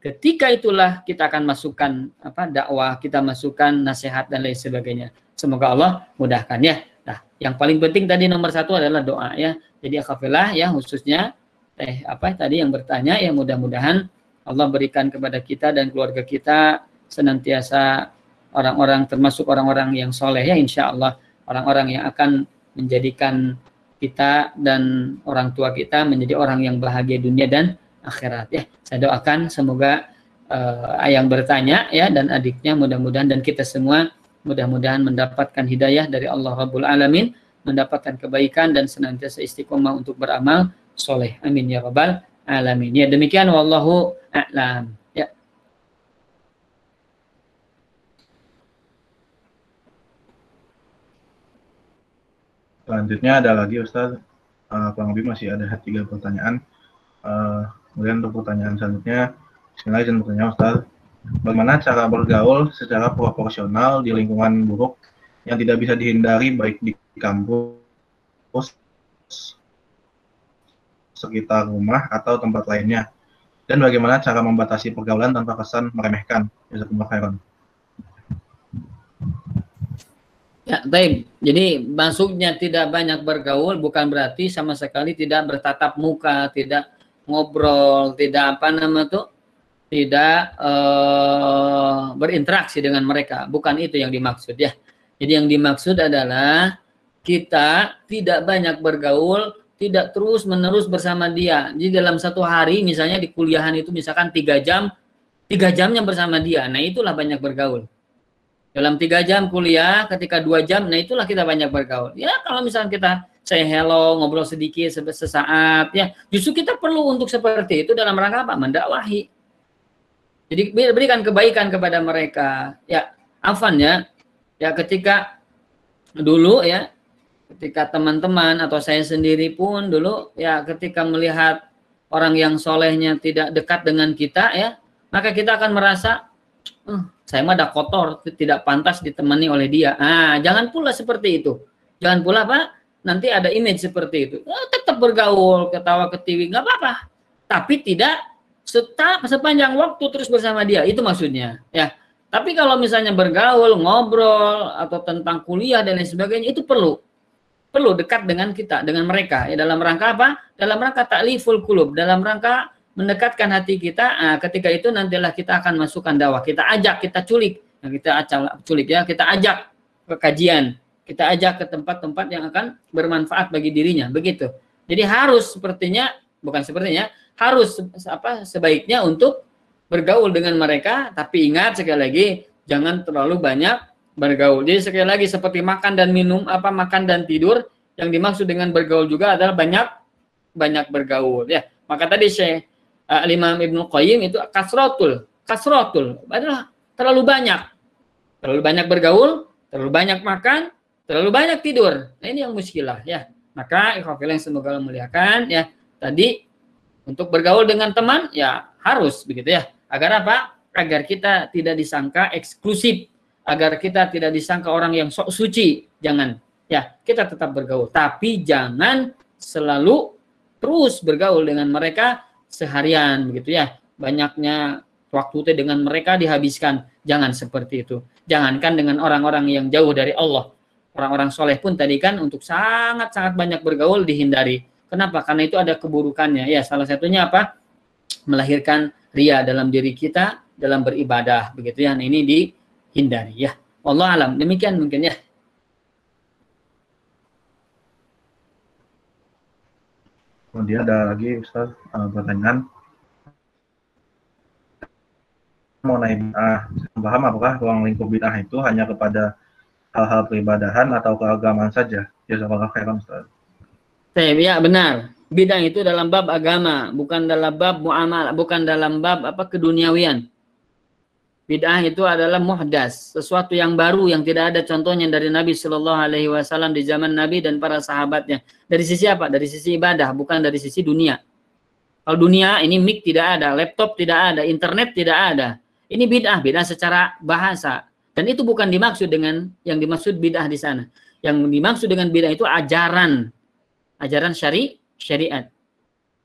Ketika itulah kita akan masukkan apa dakwah, kita masukkan nasihat dan lain sebagainya. Semoga Allah mudahkan ya. Nah, yang paling penting tadi nomor satu adalah doa ya. Jadi akafilah ya khususnya eh apa tadi yang bertanya ya mudah-mudahan Allah berikan kepada kita dan keluarga kita senantiasa orang-orang termasuk orang-orang yang soleh ya insya Allah orang-orang yang akan menjadikan kita dan orang tua kita menjadi orang yang bahagia dunia dan akhirat ya. Saya doakan semoga uh, yang bertanya ya dan adiknya mudah-mudahan dan kita semua mudah-mudahan mendapatkan hidayah dari Allah Rabbul Alamin, mendapatkan kebaikan dan senantiasa istiqomah untuk beramal soleh. Amin ya rabbal alamin. Ya demikian wallahu a'lam. Selanjutnya ada lagi Ustaz, uh, kurang lebih masih ada tiga pertanyaan. Uh, kemudian untuk pertanyaan selanjutnya, Bismillah izin bertanya Ustaz, bagaimana cara bergaul secara proporsional di lingkungan buruk yang tidak bisa dihindari baik di kampus, sekitar rumah atau tempat lainnya? Dan bagaimana cara membatasi pergaulan tanpa kesan meremehkan? Jazakumullah khairan. Ya, baik. Jadi masuknya tidak banyak bergaul bukan berarti sama sekali tidak bertatap muka, tidak ngobrol, tidak apa nama tuh, tidak uh, berinteraksi dengan mereka. Bukan itu yang dimaksud ya. Jadi yang dimaksud adalah kita tidak banyak bergaul, tidak terus menerus bersama dia. Jadi dalam satu hari misalnya di kuliahan itu misalkan tiga jam, tiga jamnya bersama dia. Nah itulah banyak bergaul. Dalam tiga jam kuliah, ketika dua jam, nah itulah kita banyak bergaul. Ya kalau misalnya kita saya hello, ngobrol sedikit sesaat, ya justru kita perlu untuk seperti itu dalam rangka apa? Mendakwahi. Jadi berikan kebaikan kepada mereka. Ya, afan ya. Ya ketika dulu ya, ketika teman-teman atau saya sendiri pun dulu ya ketika melihat orang yang solehnya tidak dekat dengan kita ya, maka kita akan merasa uh, saya mah ada kotor, tidak pantas ditemani oleh dia. Ah, jangan pula seperti itu. Jangan pula apa? Nanti ada image seperti itu. Oh, tetap bergaul, ketawa ketiwi, nggak apa-apa. Tapi tidak setap sepanjang waktu terus bersama dia. Itu maksudnya. Ya. Tapi kalau misalnya bergaul, ngobrol atau tentang kuliah dan lain sebagainya itu perlu perlu dekat dengan kita, dengan mereka. Ya dalam rangka apa? Dalam rangka takliful kulub, dalam rangka mendekatkan hati kita, nah, ketika itu nantilah kita akan masukkan dakwah. Kita ajak, kita culik, nah, kita acak, culik ya, kita ajak ke kajian, kita ajak ke tempat-tempat yang akan bermanfaat bagi dirinya, begitu. Jadi harus sepertinya, bukan sepertinya, harus apa sebaiknya untuk bergaul dengan mereka, tapi ingat sekali lagi jangan terlalu banyak bergaul. Jadi sekali lagi seperti makan dan minum, apa makan dan tidur, yang dimaksud dengan bergaul juga adalah banyak banyak bergaul ya. Maka tadi saya uh, Imam Ibnu Qayyim itu kasrotul, kasrotul adalah terlalu banyak. Terlalu banyak bergaul, terlalu banyak makan, terlalu banyak tidur. Nah, ini yang muskilah ya. Maka ikhwafil yang semoga memuliakan ya. Tadi untuk bergaul dengan teman ya harus begitu ya. Agar apa? Agar kita tidak disangka eksklusif, agar kita tidak disangka orang yang sok suci. Jangan ya, kita tetap bergaul, tapi jangan selalu terus bergaul dengan mereka seharian begitu ya. Banyaknya waktu itu dengan mereka dihabiskan. Jangan seperti itu. Jangankan dengan orang-orang yang jauh dari Allah. Orang-orang soleh pun tadi kan untuk sangat-sangat banyak bergaul dihindari. Kenapa? Karena itu ada keburukannya. Ya, salah satunya apa? Melahirkan ria dalam diri kita dalam beribadah. Begitu ya. Nah, ini dihindari ya. Allah alam. Demikian mungkin ya. Kemudian ada lagi Ustaz uh, pertanyaan mengenai bid'ah. Paham apakah ruang lingkup bid'ah itu hanya kepada hal-hal peribadahan atau keagamaan saja? Ya, apakah khairan Ustaz? Ya, benar. Bid'ah itu dalam bab agama, bukan dalam bab muamalah, bukan dalam bab apa keduniawian. Bid'ah itu adalah muhdas, sesuatu yang baru yang tidak ada contohnya dari Nabi Shallallahu Alaihi Wasallam di zaman Nabi dan para sahabatnya. Dari sisi apa? Dari sisi ibadah, bukan dari sisi dunia. Kalau dunia ini mic tidak ada, laptop tidak ada, internet tidak ada. Ini bid'ah, bid'ah secara bahasa. Dan itu bukan dimaksud dengan yang dimaksud bid'ah di sana. Yang dimaksud dengan bid'ah itu ajaran, ajaran syari syariat.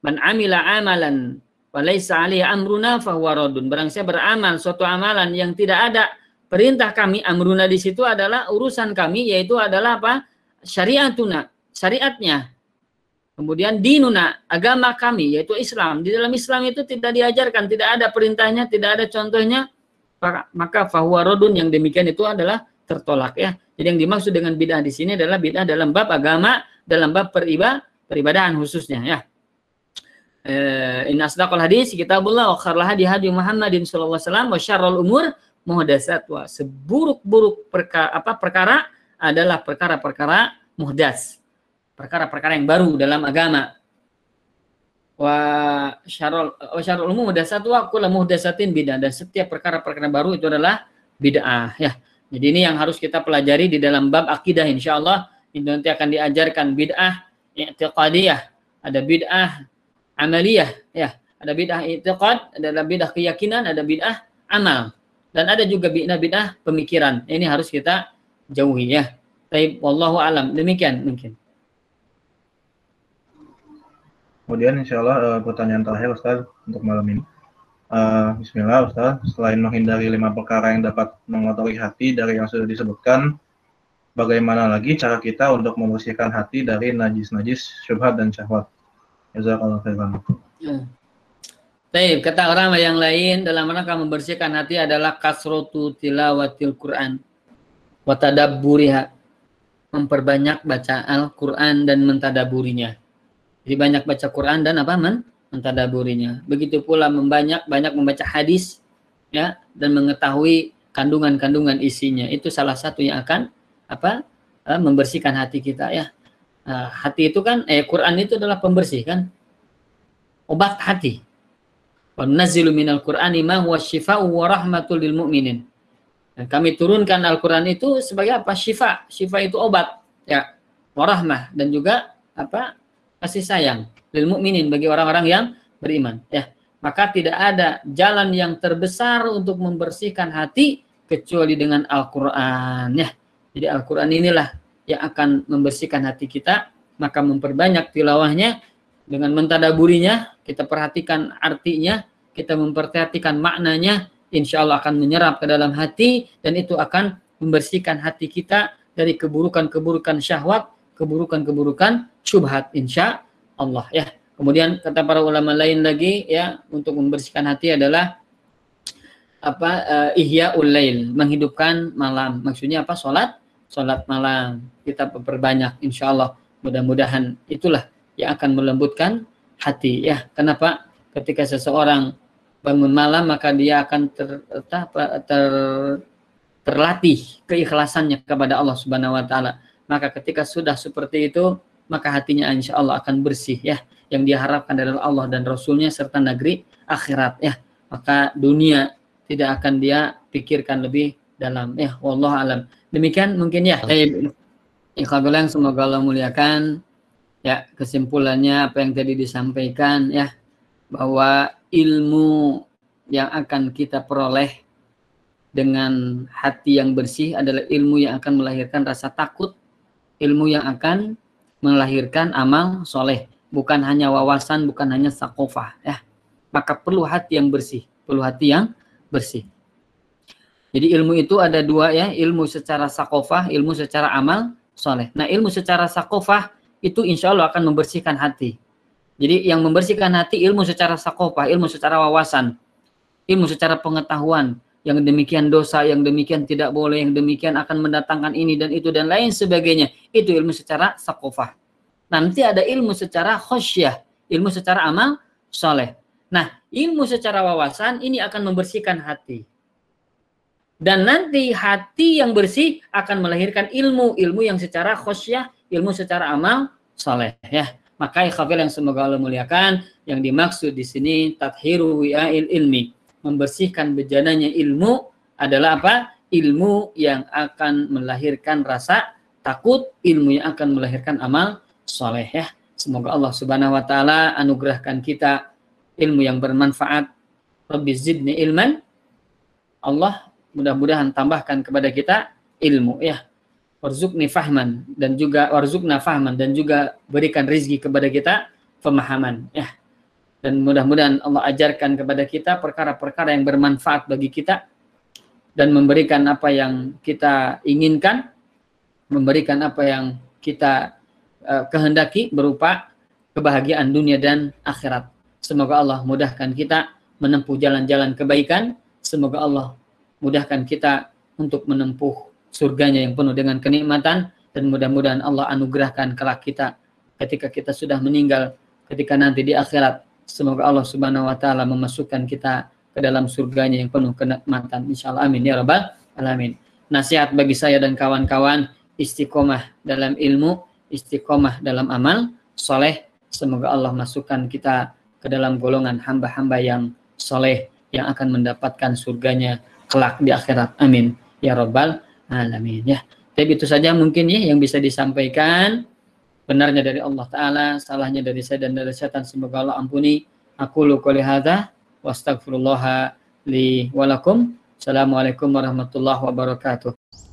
Man amila amalan Amruna. Barang saya beramal suatu amalan yang tidak ada perintah kami, amruna di situ adalah urusan kami, yaitu adalah apa? Syariatuna, syariatnya. Kemudian dinuna, agama kami, yaitu Islam. Di dalam Islam itu tidak diajarkan, tidak ada perintahnya, tidak ada contohnya. Maka fahuwa radun yang demikian itu adalah tertolak ya. Jadi yang dimaksud dengan bid'ah di sini adalah bid'ah dalam bab agama, dalam bab peribadah, peribadahan khususnya ya eh, in asdaqal hadis kitabullah wa khairul hadi hadi Muhammadin sallallahu alaihi wasallam wa umur muhdatsat wa seburuk-buruk perkara apa perkara adalah perkara-perkara muhdas. Perkara-perkara yang baru dalam agama. Wa syarrul wa syarrul umur muhdatsat wa kullu muhdatsatin bidah dan setiap perkara-perkara baru itu adalah bid'ah ya. Jadi ini yang harus kita pelajari di dalam bab akidah insyaallah ini nanti akan diajarkan bid'ah i'tiqadiyah, ada bid'ah amaliyah ya. Ada bid'ah i'tiqad ada bid'ah keyakinan ada bid'ah amal. Dan ada juga bid'ah bid'ah pemikiran. Ini harus kita jauhi ya. Tapi wallahu alam. Demikian mungkin. Kemudian insyaallah uh, pertanyaan terakhir Ustaz untuk malam ini. Uh, Bismillah Ustaz. Selain menghindari lima perkara yang dapat mengotori hati dari yang sudah disebutkan bagaimana lagi cara kita untuk membersihkan hati dari najis-najis syubhat dan syahwat. Jazakallahu khairan. Ya. Baik, kata orang yang lain dalam rangka membersihkan hati adalah kasrotu tilawatil Quran wa tadabburiha. Memperbanyak baca Al-Quran dan mentadaburinya. Jadi banyak baca Quran dan apa men? mentadaburinya. Begitu pula membanyak banyak membaca hadis ya dan mengetahui kandungan-kandungan isinya. Itu salah satu yang akan apa? Eh, membersihkan hati kita ya. Nah, hati itu kan eh Quran itu adalah pembersih kan? Obat hati. Wa nazilu minal Qur'ani ma huwa syifa'u wa rahmatul mu'minin. Dan kami turunkan Al-Quran itu sebagai apa? Syifa. Syifa itu obat. Ya. Warahmah. Dan juga apa? Kasih sayang. Lil mu'minin bagi orang-orang yang beriman. Ya. Maka tidak ada jalan yang terbesar untuk membersihkan hati kecuali dengan Al-Quran. Ya. Jadi Al-Quran inilah yang akan membersihkan hati kita. Maka memperbanyak tilawahnya dengan mentadaburinya. Kita perhatikan artinya. Kita memperhatikan maknanya insya Allah akan menyerap ke dalam hati dan itu akan membersihkan hati kita dari keburukan-keburukan syahwat, keburukan-keburukan syubhat insya Allah ya. Kemudian kata para ulama lain lagi ya untuk membersihkan hati adalah apa uh, ihya ulail menghidupkan malam. Maksudnya apa? Salat salat malam. Kita perbanyak insya Allah. Mudah-mudahan itulah yang akan melembutkan hati ya. Kenapa? Ketika seseorang bangun malam maka dia akan ter, ter, ter terlatih keikhlasannya kepada Allah Subhanahu wa taala. Maka ketika sudah seperti itu, maka hatinya insya Allah akan bersih ya. Yang diharapkan dari Allah dan Rasulnya serta negeri akhirat ya. Maka dunia tidak akan dia pikirkan lebih dalam ya. Wallah alam. Demikian mungkin ya. Ikhwan semoga Allah muliakan. Ya, kesimpulannya apa yang tadi disampaikan ya bahwa ilmu yang akan kita peroleh dengan hati yang bersih adalah ilmu yang akan melahirkan rasa takut, ilmu yang akan melahirkan amal soleh, bukan hanya wawasan, bukan hanya sakofah. Ya. Maka perlu hati yang bersih, perlu hati yang bersih. Jadi ilmu itu ada dua ya, ilmu secara sakofah, ilmu secara amal soleh. Nah ilmu secara sakofah itu insya Allah akan membersihkan hati. Jadi yang membersihkan hati ilmu secara sakopah, ilmu secara wawasan, ilmu secara pengetahuan, yang demikian dosa, yang demikian tidak boleh, yang demikian akan mendatangkan ini dan itu dan lain sebagainya. Itu ilmu secara sakofah. Nanti ada ilmu secara khosyah, ilmu secara amal soleh. Nah, ilmu secara wawasan ini akan membersihkan hati. Dan nanti hati yang bersih akan melahirkan ilmu, ilmu yang secara khosyah, ilmu secara amal soleh. Ya. Maka ikhafil yang semoga Allah muliakan, yang dimaksud di sini tathiru wi'ail ilmi. Membersihkan bejananya ilmu adalah apa? Ilmu yang akan melahirkan rasa takut, ilmu yang akan melahirkan amal soleh ya. Semoga Allah subhanahu wa ta'ala anugerahkan kita ilmu yang bermanfaat. Rabbi zidni ilman. Allah mudah-mudahan tambahkan kepada kita ilmu ya. Warzukni fahman dan juga warzukna fahman dan juga berikan rizki kepada kita pemahaman ya. Dan mudah-mudahan Allah ajarkan kepada kita perkara-perkara yang bermanfaat bagi kita dan memberikan apa yang kita inginkan memberikan apa yang kita uh, kehendaki berupa kebahagiaan dunia dan akhirat. Semoga Allah mudahkan kita menempuh jalan-jalan kebaikan. Semoga Allah mudahkan kita untuk menempuh surganya yang penuh dengan kenikmatan dan mudah-mudahan Allah anugerahkan kelak kita ketika kita sudah meninggal ketika nanti di akhirat. Semoga Allah Subhanahu wa taala memasukkan kita ke dalam surganya yang penuh kenikmatan. Insyaallah amin. Ya rabbal alamin. Nasihat bagi saya dan kawan-kawan istiqomah dalam ilmu istiqomah dalam amal soleh. Semoga Allah masukkan kita ke dalam golongan hamba-hamba yang soleh yang akan mendapatkan surganya kelak di akhirat amin ya rabbal alamin ya. Tapi itu saja mungkin ya yang bisa disampaikan. Benarnya dari Allah Ta'ala, salahnya dari saya dan dari setan. Semoga Allah ampuni. Aku lu qouli hadza wa astaghfirullah li walakum. Assalamualaikum warahmatullahi wabarakatuh.